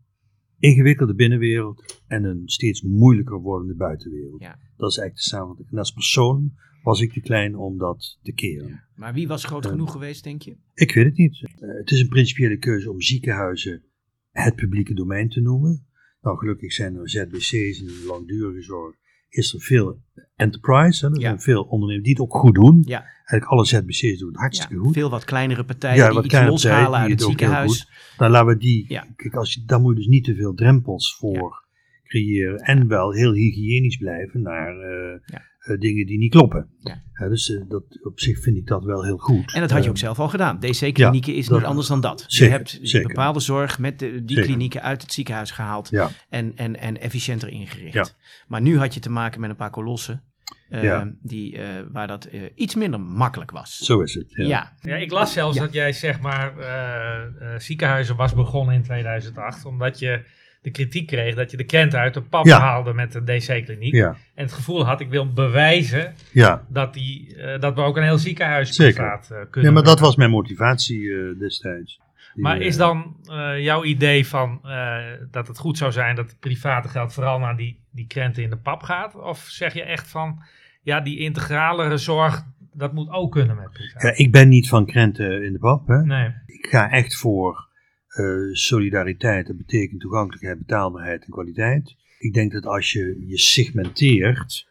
ingewikkelde binnenwereld en een steeds moeilijker wordende buitenwereld. Ja. Dat is eigenlijk de samenvatting. En als persoon was ik te klein om dat te keren. Ja. Maar wie was groot genoeg geweest, denk je? Ik weet het niet. het is een principiële keuze om ziekenhuizen het publieke domein te noemen. Nou, gelukkig zijn er ZBC's in de langdurige zorg. Is er veel enterprise, hè? er Ja. zijn veel ondernemers die het ook goed doen. Ja. Eigenlijk alle ZBC's doen het hartstikke Ja, goed. veel wat kleinere partijen Ja, die iets loshalen uit het ziekenhuis. Dan laten we die, kijk, als je, daar moet je dus niet te veel drempels voor creëren. En wel heel hygiënisch blijven naar eh, Eh, dingen die niet kloppen. Ja. dus eh, dat, op zich vind ik dat wel heel goed. En dat had je Eh, ook zelf al gedaan. DC-klinieken is niet anders dan dat. zeker, je hebt zeker. bepaalde zorg met de, die Zeker. klinieken uit het ziekenhuis gehaald Ja, en, en, en efficiënter ingericht. Ja. Maar nu had je te maken met een paar kolossen Ja. die, eh, waar dat eh, iets minder makkelijk was. Zo is het. Ja, Ja. Ja, ik las zelfs Ja. dat jij zeg maar eh, eh, ziekenhuizen was begonnen in 2008, omdat je de kritiek kreeg dat je de krenten uit de pap Ja. haalde met de DC-kliniek. Ja. En het gevoel had, ik wil bewijzen ja. dat, die, eh, dat we ook een heel ziekenhuis Zeker. eh, kunnen Ja, maar dat was mijn motivatie eh, destijds. Die, Maar is dan jouw idee van dat het goed zou zijn dat het private geld vooral naar die, die krenten in de pap gaat? Of zeg je echt van, ja, die integralere zorg, dat moet ook kunnen met privaat? Ja, ik ben niet van krenten in de pap. Hè. Nee. Ik ga echt voor eh, solidariteit. Dat betekent toegankelijkheid, betaalbaarheid en kwaliteit. Ik denk dat als je je segmenteert,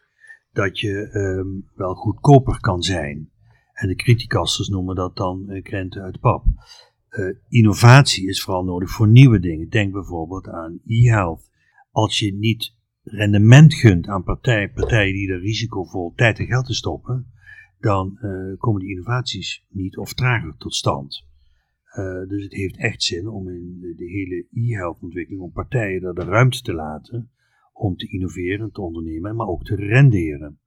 dat je ehm, wel goedkoper kan zijn. En de criticasters noemen dat dan eh, krenten uit pap. Eh, innovatie is vooral nodig voor nieuwe dingen. Denk bijvoorbeeld aan e-health. Als je niet rendement gunt aan partij, partijen die er risicovol tijd en geld te stoppen, dan komen die innovaties niet of trager tot stand. Eh, dus het heeft echt zin om in de, de hele e-health ontwikkeling, om partijen er de ruimte te laten om te innoveren, te ondernemen, maar ook te renderen.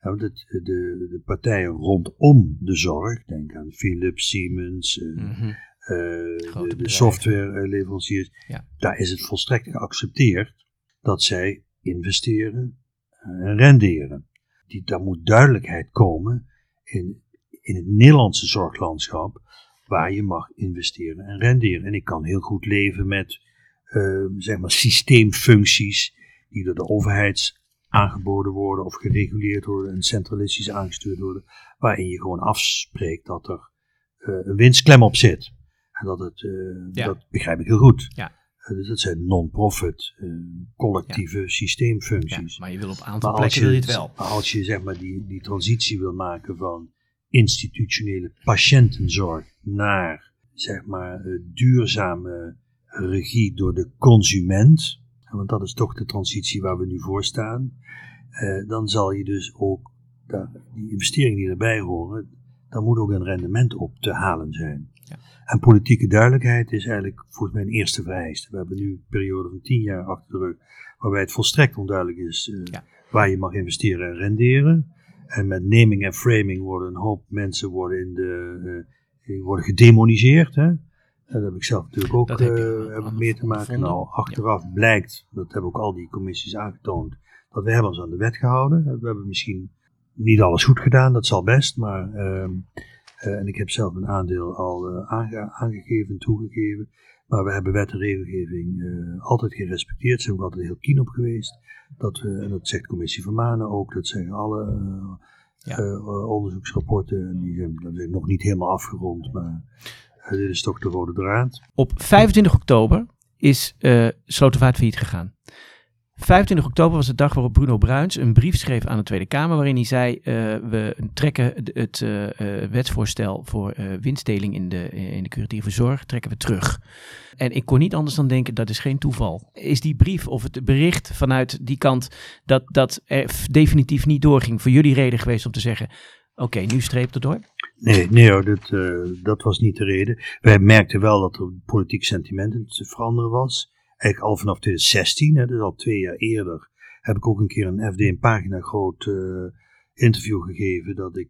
Ja, want het, de, de partijen rondom de zorg, denk aan Philips, Siemens, eh, Mhm. eh, de, softwareleveranciers, Ja. daar is het volstrekt geaccepteerd dat zij investeren en renderen. Die, daar moet duidelijkheid komen in, in het Nederlandse zorglandschap waar je mag investeren en renderen. En ik kan heel goed leven met eh, zeg maar systeemfuncties die door de overheid aangeboden worden of gereguleerd worden en centralistisch aangestuurd worden, waarin je gewoon afspreekt dat er eh, een winstklem op zit. En dat het, eh, Ja. dat begrijp ik heel goed. Ja. Eh, dus dat zijn non-profit, collectieve Ja, systeemfuncties. maar je wil op een aantal plekken je, wil je het wel. maar als je zeg maar die, die transitie wil maken van institutionele patiëntenzorg naar zeg maar eh, duurzame regie door de consument, want dat is toch de transitie waar we nu voor staan, eh, dan zal je dus ook daar, die investeringen die erbij horen, dan moet ook een rendement op te halen zijn. Ja. En politieke duidelijkheid is eigenlijk volgens mij een eerste vereiste. We hebben nu een periode van tien jaar achter de rug, waarbij het volstrekt onduidelijk is eh, Ja. waar je mag investeren en renderen. En met naming en framing worden een hoop mensen worden, in de, eh, die worden gedemoniseerd. Hè? En dat heb ik zelf natuurlijk ook heb je eh, heb mee te maken. gevonden. Nou, achteraf blijkt, dat hebben ook al die commissies aangetoond, dat we hebben ons aan de wet gehouden. We hebben misschien niet alles goed gedaan, dat zal best, maar ehm, eh, en ik heb zelf een aandeel al eh, aange- aangegeven, toegegeven. Maar we hebben wet en regelgeving eh, altijd gerespecteerd. Zijn we altijd heel keen op geweest. Dat we, en dat zegt de commissie van Manen ook, dat zeggen alle eh, Ja. eh, onderzoeksrapporten. En die zijn, nog niet helemaal afgerond, maar dit is toch de rode draad. Op 25 oktober is eh Slotervaart failliet gegaan. 25 oktober was de dag waarop Bruno Bruins een brief schreef aan de Tweede Kamer. waarin hij zei: eh, We trekken het eh, eh, wetsvoorstel voor winstdeling in de, in de curatieve zorg trekken we terug. En ik kon niet anders dan denken: dat is geen toeval. Is die brief of het bericht vanuit die kant dat dat definitief niet doorging voor jullie reden geweest om te zeggen: Oké, nu streep er door? Nee, nee dat, dat was niet de reden. Wij merkten wel dat er politiek sentiment te veranderen was. Eigenlijk al vanaf 2016, hè, dus al twee jaar eerder, heb ik ook een keer een FD een pagina groot eh, interview gegeven dat ik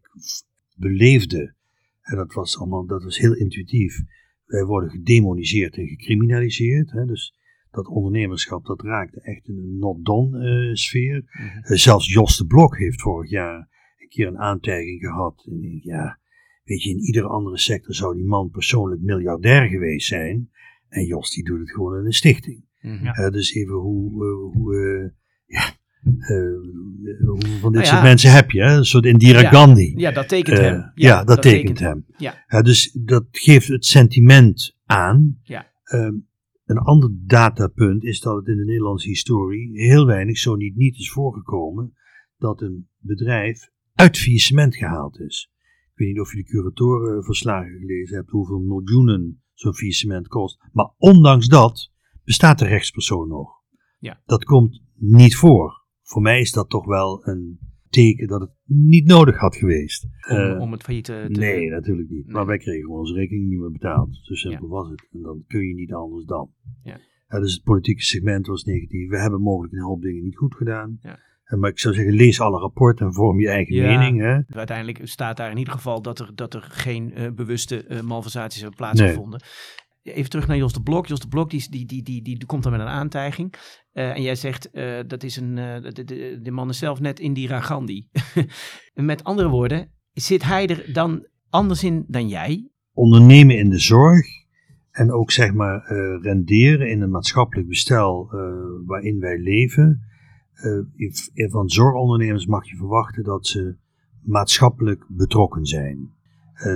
beleefde. En dat was allemaal, dat was heel intuïtief. Wij worden gedemoniseerd en gecriminaliseerd. Hè, dus dat ondernemerschap, dat raakte echt in een not done eh, sfeer. Eh, zelfs Jos de Blok heeft vorig jaar een keer een aantijging gehad. En ik ja, weet je, in iedere andere sector zou die man persoonlijk miljardair geweest zijn. En Jos die doet het gewoon in een stichting. Mhm. Ja. Eh, dus even hoe, eh, hoe eh, ja, eh, hoe van dit Nou soort mensen heb je, hè? een soort Indira Ja. Gandhi. Ja, dat tekent hem. ja, dat, tekent hem. Ja. Ja, dus dat geeft het sentiment aan. Ja. Ehm, een ander datapunt is dat het in de Nederlandse historie heel weinig, zo niet niet is voorgekomen, dat een bedrijf uit faillissement gehaald is. Ik weet niet of je de curatorenverslagen gelezen hebt, hoeveel miljoenen zo'n faillissement kost. Maar ondanks dat bestaat de rechtspersoon nog. Ja. Dat komt niet voor. Voor mij is dat toch wel een teken dat het niet nodig had geweest. Om, Eh, om het failliet te... Nee, natuurlijk niet. Nee. Maar wij kregen gewoon onze rekening niet meer betaald. Zo simpel was het. En dan kun je niet anders dan. Ja. dus het politieke segment was negatief. We hebben mogelijk een hoop dingen niet goed gedaan. Ja. Maar ik zou zeggen, lees alle rapporten en vorm je eigen mening. Hè? Uiteindelijk staat daar in ieder geval dat er, dat er geen bewuste malversaties hebben plaatsgevonden. Even terug naar Jos de Blok. Jos de Blok die, die, die, die, die komt dan met een aantijging. en jij zegt, dat is een, de, de, de man is zelf net Indira Gandhi. met andere woorden, zit hij er dan anders in dan jij? Ondernemen in de zorg en ook zeg maar renderen in een maatschappelijk bestel waarin wij leven. Uh, van zorgondernemers mag je verwachten dat ze maatschappelijk betrokken zijn.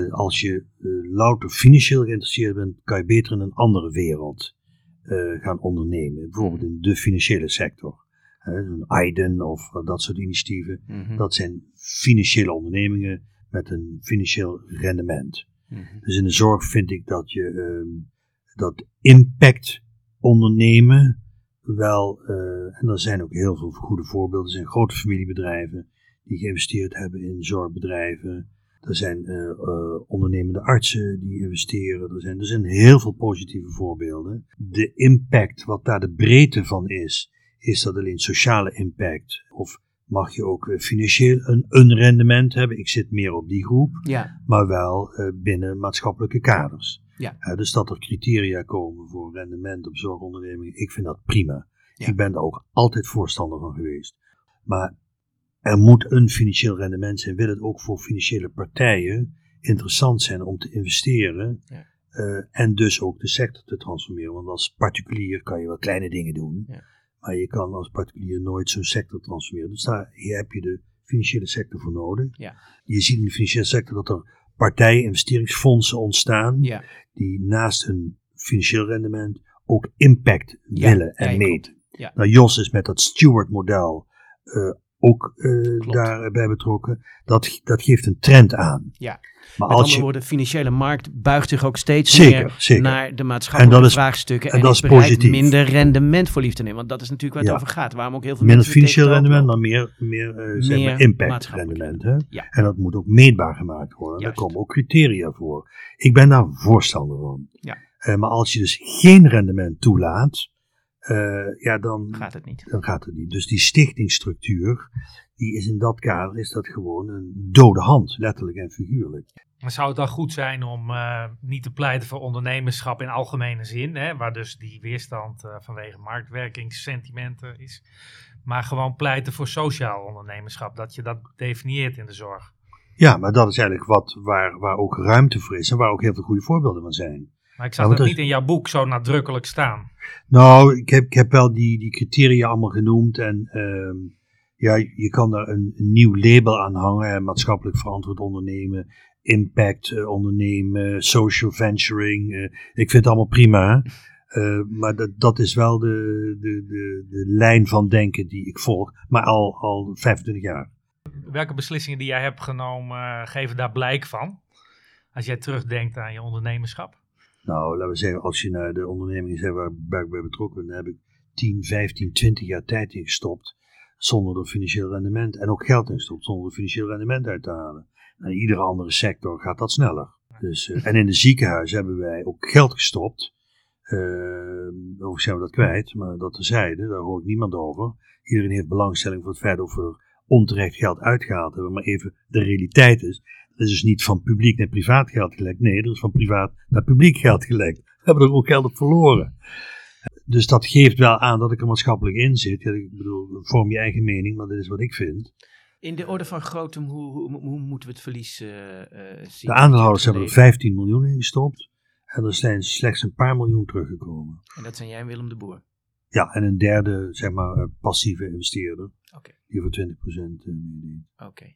als je louter financieel geïnteresseerd bent, kan je beter in een andere wereld gaan ondernemen. Bijvoorbeeld in de financiële sector. een Aiden of dat soort initiatieven. Mm -hmm. Dat zijn financiële ondernemingen met een financieel rendement. Mm -hmm. Dus in de zorg vind ik dat je uh, dat impact ondernemen wel, uh, en er zijn ook heel veel goede voorbeelden, er zijn grote familiebedrijven die geïnvesteerd hebben in zorgbedrijven. Er zijn uh, uh, ondernemende artsen die investeren. Er zijn, er zijn heel veel positieve voorbeelden. De impact, wat daar de breedte van is, is dat alleen sociale impact of mag je ook financieel een, een rendement hebben. Ik zit meer op die groep, ja. maar wel binnen maatschappelijke kaders. Ja. Uh, dus dat er criteria komen voor rendement op zorgondernemingen, ik vind dat prima. Ja. Ik ben daar ook altijd voorstander van geweest. Maar er moet een financieel rendement zijn. Wil het ook voor financiële partijen interessant zijn om te investeren. Ja. Uh, en dus ook de sector te transformeren. Want als particulier kan je wel kleine dingen doen. Ja. Maar je kan als particulier nooit zo'n sector transformeren. Dus daar hier heb je de financiële sector voor nodig. Ja. Je ziet in de financiële sector dat er partijen, investeringsfondsen ontstaan. Ja. Die naast een financieel rendement ook impact willen en meten. Nou, Jos is met dat Steward-model uh, ook uh, daarbij betrokken. Dat, dat geeft een trend aan. Ja. Maar Met andere woorden, de financiële markt buigt zich ook steeds meer naar de maatschappelijke vraagstukken. En, en dat is positief. minder rendement voor lief te nemen. Want dat is natuurlijk waar het over gaat. Waarom ook heel veel Minder financieel rendement, maar meer, meer, uh, maar impact rendement. Hè? Ja. En dat moet ook meetbaar gemaakt worden. Daar komen ook criteria voor. Ik ben daar voorstander van. Ja. Uh, maar als je dus geen rendement toelaat, uh, ja, dan gaat het niet. Dan gaat het niet. Dus die stichtingsstructuur, die is in dat kader is dat gewoon een dode hand, letterlijk en figuurlijk. Maar zou het dan goed zijn om uh, niet te pleiten voor ondernemerschap in algemene zin, hè, waar dus die weerstand uh, vanwege marktwerkingssentimenten is, maar gewoon pleiten voor sociaal ondernemerschap, dat je dat definieert in de zorg? Ja, maar dat is eigenlijk wat, waar, waar ook ruimte voor is en waar ook heel veel goede voorbeelden van zijn. Maar ik zag dat niet in jouw boek zo nadrukkelijk staan. Nou, ik heb, ik heb wel die, die criteria allemaal genoemd en uh, ja, je kan daar een, nieuw label aan hangen, maatschappelijk verantwoord ondernemen, impact uh, ondernemen, social venturing. Uh, ik vind het allemaal prima. Uh, maar dat, dat is wel de, de, de, de lijn van denken die ik volg, maar al, al 25 jaar. Welke beslissingen die jij hebt genomen geven daar blijk van? Als jij terugdenkt aan je ondernemerschap? Nou, laten we zeggen, als je naar de ondernemingen zegt waar ik bij betrokken ben, heb ik 10, 15, 20 jaar tijd in gestopt zonder er financieel rendement en ook geld in gestopt zonder er financieel rendement uit te halen. En in iedere andere sector gaat dat sneller. Dus, uh, en in de ziekenhuizen hebben wij ook geld gestopt. Uh, of zijn we dat kwijt, maar dat terzijde, daar hoor ik niemand over. Iedereen heeft belangstelling voor het feit of we er onterecht geld uitgehaald hebben. Maar even de realiteit is, er is dus niet van publiek naar privaat geld gelekt. Nee, er is van privaat naar publiek geld gelekt. We hebben er ook geld op verloren. Dus dat geeft wel aan dat ik er maatschappelijk in zit. Ja, ik bedoel, vorm je eigen mening, maar dit is wat ik vind. In de orde van grootte, hoe, hoe, hoe moeten we het verlies uh, zien? De aandeelhouders hebben er 15 miljoen in gestopt. En er zijn slechts een paar miljoen teruggekomen. En dat zijn jij en Willem de Boer? Ja, en een derde, zeg maar, eh, passieve investeerder. Okay. Die voor 20% meedeed. Oké.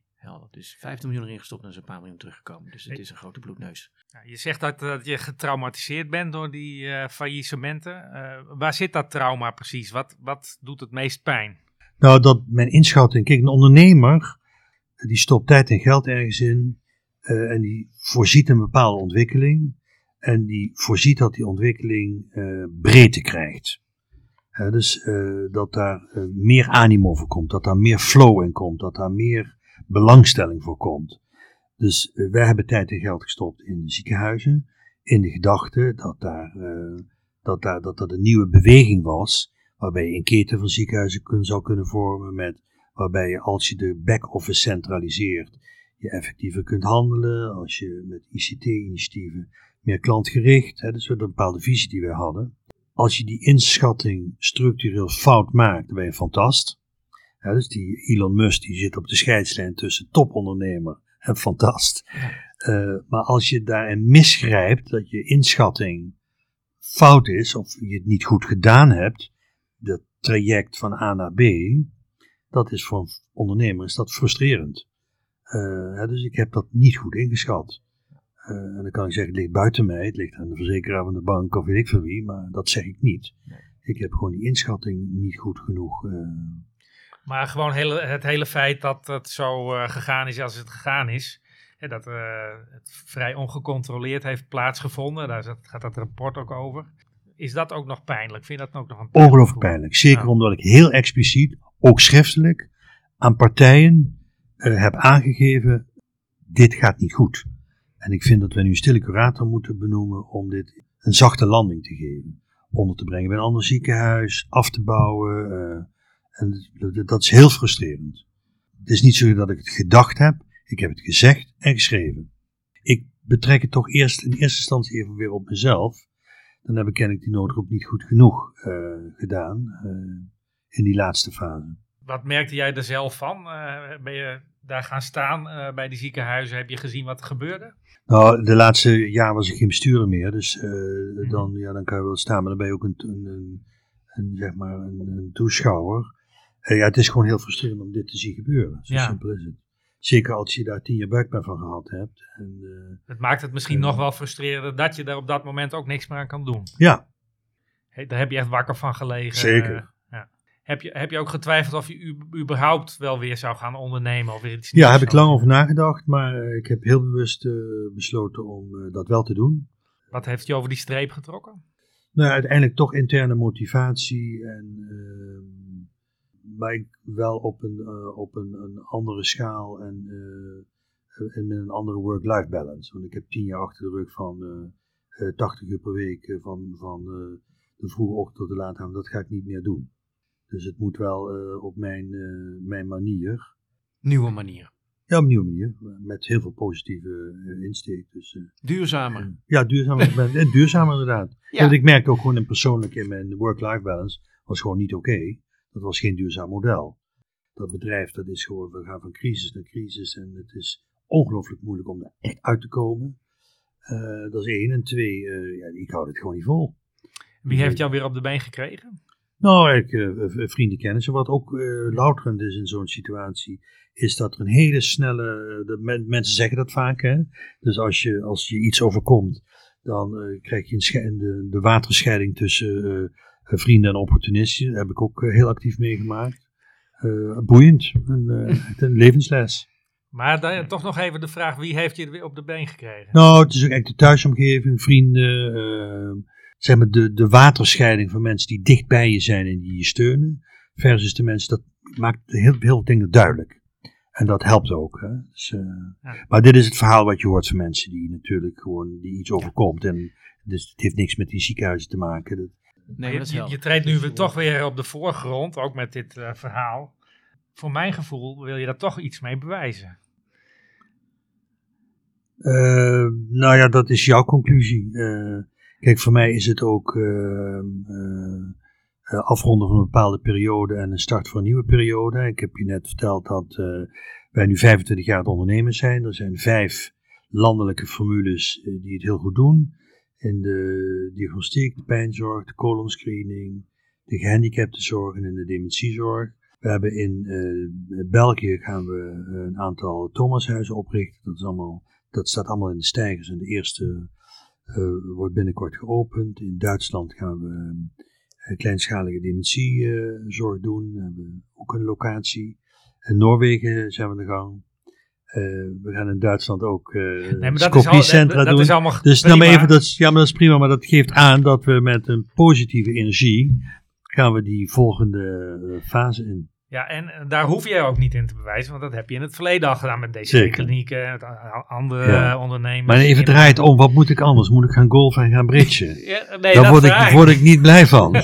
Dus 15 miljoen erin gestopt en is een paar miljoen teruggekomen. Dus het is een grote bloedneus. Ja, je zegt dat, dat je getraumatiseerd bent door die uh, faillissementen. Uh, waar zit dat trauma precies? Wat, wat doet het meest pijn? Nou, dat mijn inschatting. Kijk, een ondernemer die stopt tijd en geld ergens in. Uh, en die voorziet een bepaalde ontwikkeling. En die voorziet dat die ontwikkeling breedte krijgt. dus dat daar meer animo voor komt, dat daar meer flow in komt, dat daar meer belangstelling voor komt. Dus uh, wij hebben tijd en geld gestopt in de ziekenhuizen, in de gedachte dat daar, uh, dat, daar, dat dat een nieuwe beweging was, waarbij je een keten van ziekenhuizen kun, zou kunnen vormen met waarbij je als je de back-office centraliseert, je effectiever kunt handelen, als je met ICT-initiatieven meer klantgericht, hè, dat is een bepaalde visie die wij hadden. Als je die inschatting structureel fout maakt, dan ben je fantast. Ja, dus die Elon Musk die zit op de scheidslijn tussen topondernemer en fantast. Uh, maar als je daarin misgrijpt, dat je inschatting fout is, of je het niet goed gedaan hebt, dat traject van A naar B, dat is voor een ondernemer is dat frustrerend. Uh, dus ik heb dat niet goed ingeschat. Uh, en dan kan ik zeggen, het ligt buiten mij, het ligt aan de verzekeraar van de bank of weet ik van wie, maar dat zeg ik niet. Ik heb gewoon die inschatting niet goed genoeg. Uh, maar gewoon hele, het hele feit dat het zo gegaan is als het gegaan is, hè, dat het vrij ongecontroleerd heeft plaatsgevonden, daar gaat dat rapport ook over. Is dat ook nog pijnlijk? Vind je dat ook nog een pijnlijk? Ongelooflijk pijnlijk. Zeker omdat ik heel expliciet, ook schriftelijk, aan partijen heb aangegeven, dit gaat niet goed. En ik vind dat we nu een stille curator moeten benoemen om dit een zachte landing te geven. Onder te brengen bij een ander ziekenhuis, af te bouwen. En dat is heel frustrerend. Het is niet zo dat ik het gedacht heb, ik heb het gezegd en geschreven. Ik betrek het toch eerst in eerste instantie even weer op mezelf. Dan heb ik kennelijk die noodroep niet goed genoeg uh, gedaan uh, in die laatste fase. Wat merkte jij er zelf van? ben je daar gaan staan bij die ziekenhuizen? Heb je gezien wat er gebeurde? Nou, de laatste jaar was ik geen bestuurder meer, dus uh, dan, ja, dan kan je wel staan, maar dan ben je ook een, een, een, een zeg maar een, een toeschouwer. Uh, ja, het is gewoon heel frustrerend om dit te zien gebeuren. Zo ja. simpel is het. Zeker als je daar tien jaar buikpijn van gehad hebt. En, uh, het maakt het misschien nog wel frustrerender dat je daar op dat moment ook niks meer aan kan doen. Ja. Hey, daar heb je echt wakker van gelegen. Zeker. Heb je, heb je ook getwijfeld of je überhaupt wel weer zou gaan ondernemen? Of weer iets ja, heb ik lang over nagedacht, maar eh, ik heb heel bewust besloten om dat wel te doen. Wat heeft je over die streep getrokken? Nou, uiteindelijk toch interne motivatie en uh, maar ik wel op een, op een, een, andere schaal en, en met een andere work-life balance. Want ik heb tien jaar achter de rug van 80 uur per week van, van de vroege ochtend tot de late avond. Dat ga ik niet meer doen. Dus het moet wel uh, op mijn, uh, mijn manier. Nieuwe manier. Ja, op een nieuwe manier. Met heel veel positieve uh, insteek. Dus, duurzamer. ja, duurzamer. duurzamer inderdaad. Ja. Want ik merkte ook gewoon in persoonlijk in mijn work-life balance was gewoon niet oké. Dat was geen duurzaam model. Dat bedrijf, dat is gewoon, we gaan van crisis naar crisis en het is ongelooflijk moeilijk om daar echt uit te komen. dat is één. En twee, ja, ik hou het gewoon niet vol. Wie heeft jou weer op de been gekregen? Nou, ik, uh, vrienden kennissen. Wat ook louterend is in zo'n situatie, is dat er een hele snelle. De mensen zeggen dat vaak, hè. Dus als je, als je iets overkomt, dan krijg je een de, de waterscheiding tussen vrienden en opportunisten. Dat heb ik ook heel actief meegemaakt. boeiend, een, een levensles. Maar dan, toch nog even de vraag: wie heeft je weer op de been gekregen? Nou, het is ook echt de thuisomgeving, vrienden zeg maar, de, de waterscheiding van mensen die dicht bij je zijn en die je steunen, versus de mensen, dat maakt heel, heel veel dingen duidelijk. En dat helpt ook. Hè? Dus, uh, ja. Maar dit is het verhaal wat je hoort van mensen die natuurlijk gewoon die iets overkomt. En dus het heeft niks met die ziekenhuizen te maken. Dat, nee, je, je, treedt nu weer toch weer op de voorgrond, ook met dit uh, verhaal. Voor mijn gevoel wil je daar toch iets mee bewijzen. Uh, nou ja, dat is jouw conclusie. Kijk, voor mij is het ook uh, uh, afronden van een bepaalde periode en een start voor een nieuwe periode. Ik heb je net verteld dat uh, wij nu 25 jaar het ondernemen zijn. Er zijn vijf landelijke formules die het heel goed doen. In de diagnostiek, de pijnzorg, de colonscreening, de gehandicaptenzorg en in de dementiezorg. We hebben in België gaan we een aantal Thomashuizen oprichten. Dat, is allemaal, dat staat allemaal in de stijgers en de eerste uh, wordt binnenkort geopend. In Duitsland gaan we kleinschalige dementiezorg doen. We hebben ook een locatie. In Noorwegen zijn we aan de gang. Uh, we gaan in Duitsland ook uh, nee, is al, dat, dat, is allemaal dus prima. Nou even, dat, ja, maar dat is prima, maar dat geeft aan dat we met een positieve energie gaan we die volgende fase in. Ja, en eh, daar hoef je ook niet in te bewijzen, want dat heb je in het verleden al gedaan met deze klinieken, met andere Ja. eh, ondernemers. Maar even draait om, wat moet ik anders? Moet ik gaan golfen en gaan bridgen? Ja, nee, Daar word ik, word ik niet blij van.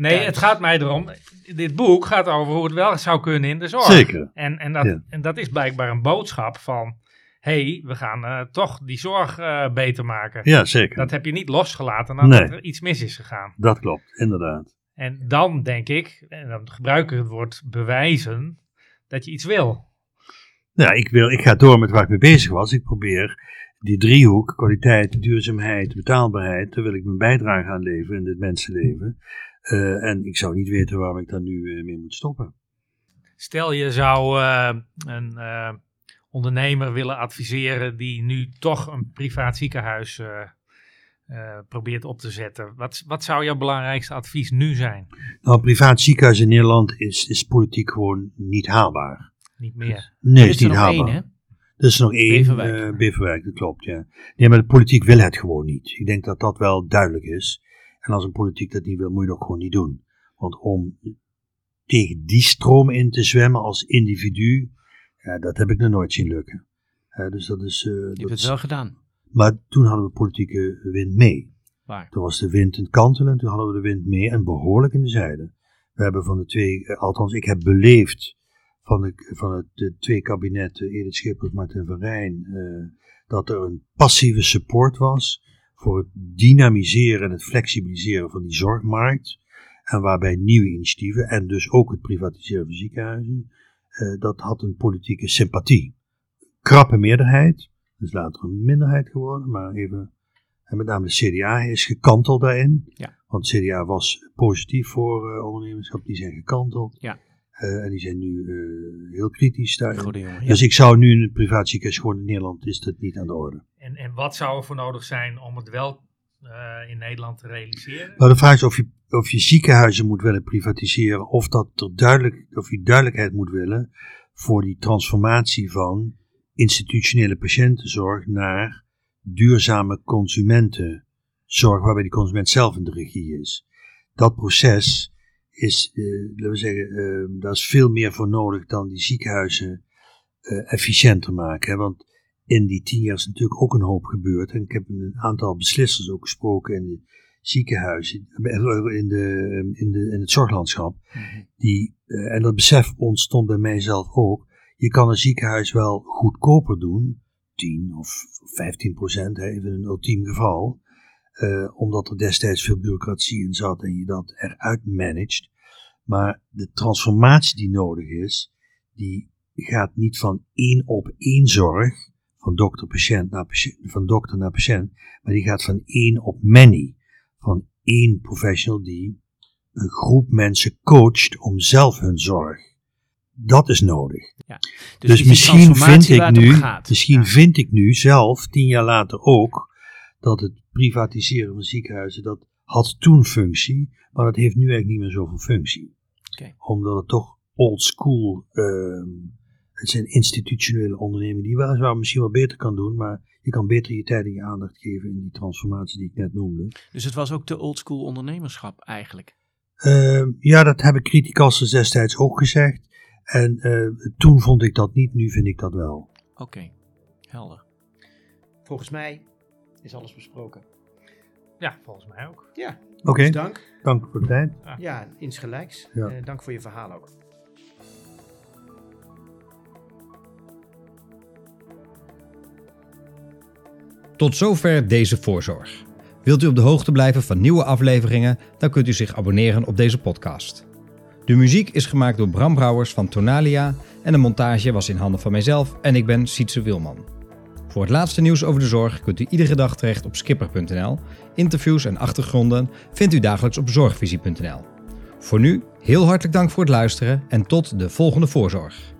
Nee, het gaat mij erom, dit boek gaat over hoe het wel zou kunnen in de zorg. Zeker. En, en, dat, Ja. en dat is blijkbaar een boodschap van, hé, hey, we gaan eh, toch die zorg eh, beter maken. Ja, zeker. Dat heb je niet losgelaten nadat Nee. er iets mis is gegaan. Dat klopt, inderdaad. En dan denk ik, en dan gebruik ik het woord bewijzen, dat je iets wil. Ja, ik, wil, ik ga door met waar ik mee bezig was. Ik probeer die driehoek, kwaliteit, duurzaamheid, betaalbaarheid, daar wil ik mijn bijdrage aan leveren in dit mensenleven. Eh, en ik zou niet weten waarom ik daar nu eh, mee moet stoppen. Stel je zou eh, een eh, ondernemer willen adviseren die nu toch een privaat ziekenhuis eh, eh, probeert op te zetten. Wat, wat zou jouw belangrijkste advies nu zijn? Nou, een privaat ziekenhuis in Nederland is, is politiek gewoon niet haalbaar. Niet meer. Nee, Er is is niet haalbaar. één, hè? Er is nog één, Beverwijk. Dat klopt, ja. Nee, maar de politiek wil het gewoon niet. Ik denk dat dat wel duidelijk is. En als een politiek dat niet wil, moet je dat gewoon niet doen. Want om tegen die stroom in te zwemmen als individu, ja, dat heb ik nog nooit zien lukken. Eh, dus dat is, eh, Je hebt het wel gedaan. Maar toen hadden we politieke wind mee. Waar? Toen was de wind een kantelen, toen hadden we de wind mee en behoorlijk in de zijde. We hebben van de twee, eh, althans ik heb beleefd van, de, van het de twee kabinetten, Edith Schippers, Martin van Rijn, eh, dat er een passieve support was voor het dynamiseren en het flexibiliseren van die zorgmarkt. En waarbij nieuwe initiatieven en dus ook het privatiseren van ziekenhuizen, eh, dat had een politieke sympathie. Krappe meerderheid, dus later een minderheid geworden, maar even en met name de CDA is gekanteld daarin. Ja. Want CDA was positief voor eh, ondernemerschap, die zijn gekanteld. Ja. Eh, en die zijn nu eh, heel kritisch daarin. Ja. Dus ik zou nu in een privaat ziekenhuis gewoon in Nederland, is dat niet aan de orde. En, en wat zou er voor nodig zijn om het wel eh, in Nederland te realiseren? Maar de vraag is of je, of je ziekenhuizen moet willen privatiseren, of, dat er duidelijk, of je duidelijkheid moet willen voor die transformatie van institutionele patiëntenzorg naar duurzame consumentenzorg, waarbij die consument zelf in de regie is. Dat proces is, eh, laten we zeggen, eh, daar is veel meer voor nodig dan die ziekenhuizen eh, efficiënter maken. Hè? Want in die tien jaar is natuurlijk ook een hoop gebeurd. En ik heb een aantal beslissers ook gesproken in de ziekenhuizen, eh, in, de, in, de, in het zorglandschap. Mhm. Die, en dat besef ontstond bij mijzelf ook. Je kan een ziekenhuis wel goedkoper doen, 10 of 15 procent, hè, even een ultiem geval. Eh, omdat er destijds veel bureaucratie in zat en je dat eruit managt. Maar de transformatie die nodig is, die gaat niet van één op één zorg, van dokter, patiënt naar patiënt, van dokter naar patiënt, maar die gaat van één op many. Van één professional die een groep mensen coacht om zelf hun zorg. Dat is nodig. Dus, Dus, is die misschien vind ik nu, gaat. misschien Ja. vind ik nu zelf, tien jaar later ook, dat het privatiseren van ziekenhuizen, dat had toen functie, maar dat heeft nu eigenlijk niet meer zoveel functie. Omdat het toch old school, ehm, het zijn institutionele ondernemingen die weliswaar misschien wel beter kan doen, maar je kan beter je tijd en je aandacht geven in die transformatie die ik net noemde. Dus het was ook te oldschool ondernemerschap eigenlijk. Ehm, ja, dat hebben criticasters destijds ook gezegd. En eh, toen vond ik dat niet, nu vind ik dat wel. Oké, helder. Volgens mij is alles besproken. Ja, volgens mij ook. Ja, Oké, dus dank. dank voor de tijd. Ja, insgelijks. Ja. Eh, dank voor je verhaal ook. Tot zover deze voorzorg. Wilt u op de hoogte blijven van nieuwe afleveringen, dan kunt u zich abonneren op deze podcast. De muziek is gemaakt door Bram Brouwers van Tonalia en de montage was in handen van mijzelf en ik ben Sietse Wilman. Voor het laatste nieuws over de zorg kunt u iedere dag terecht op skipper.nl. Interviews en achtergronden vindt u dagelijks op zorgvisie.nl. Voor nu heel hartelijk dank voor het luisteren en tot de volgende voorzorg.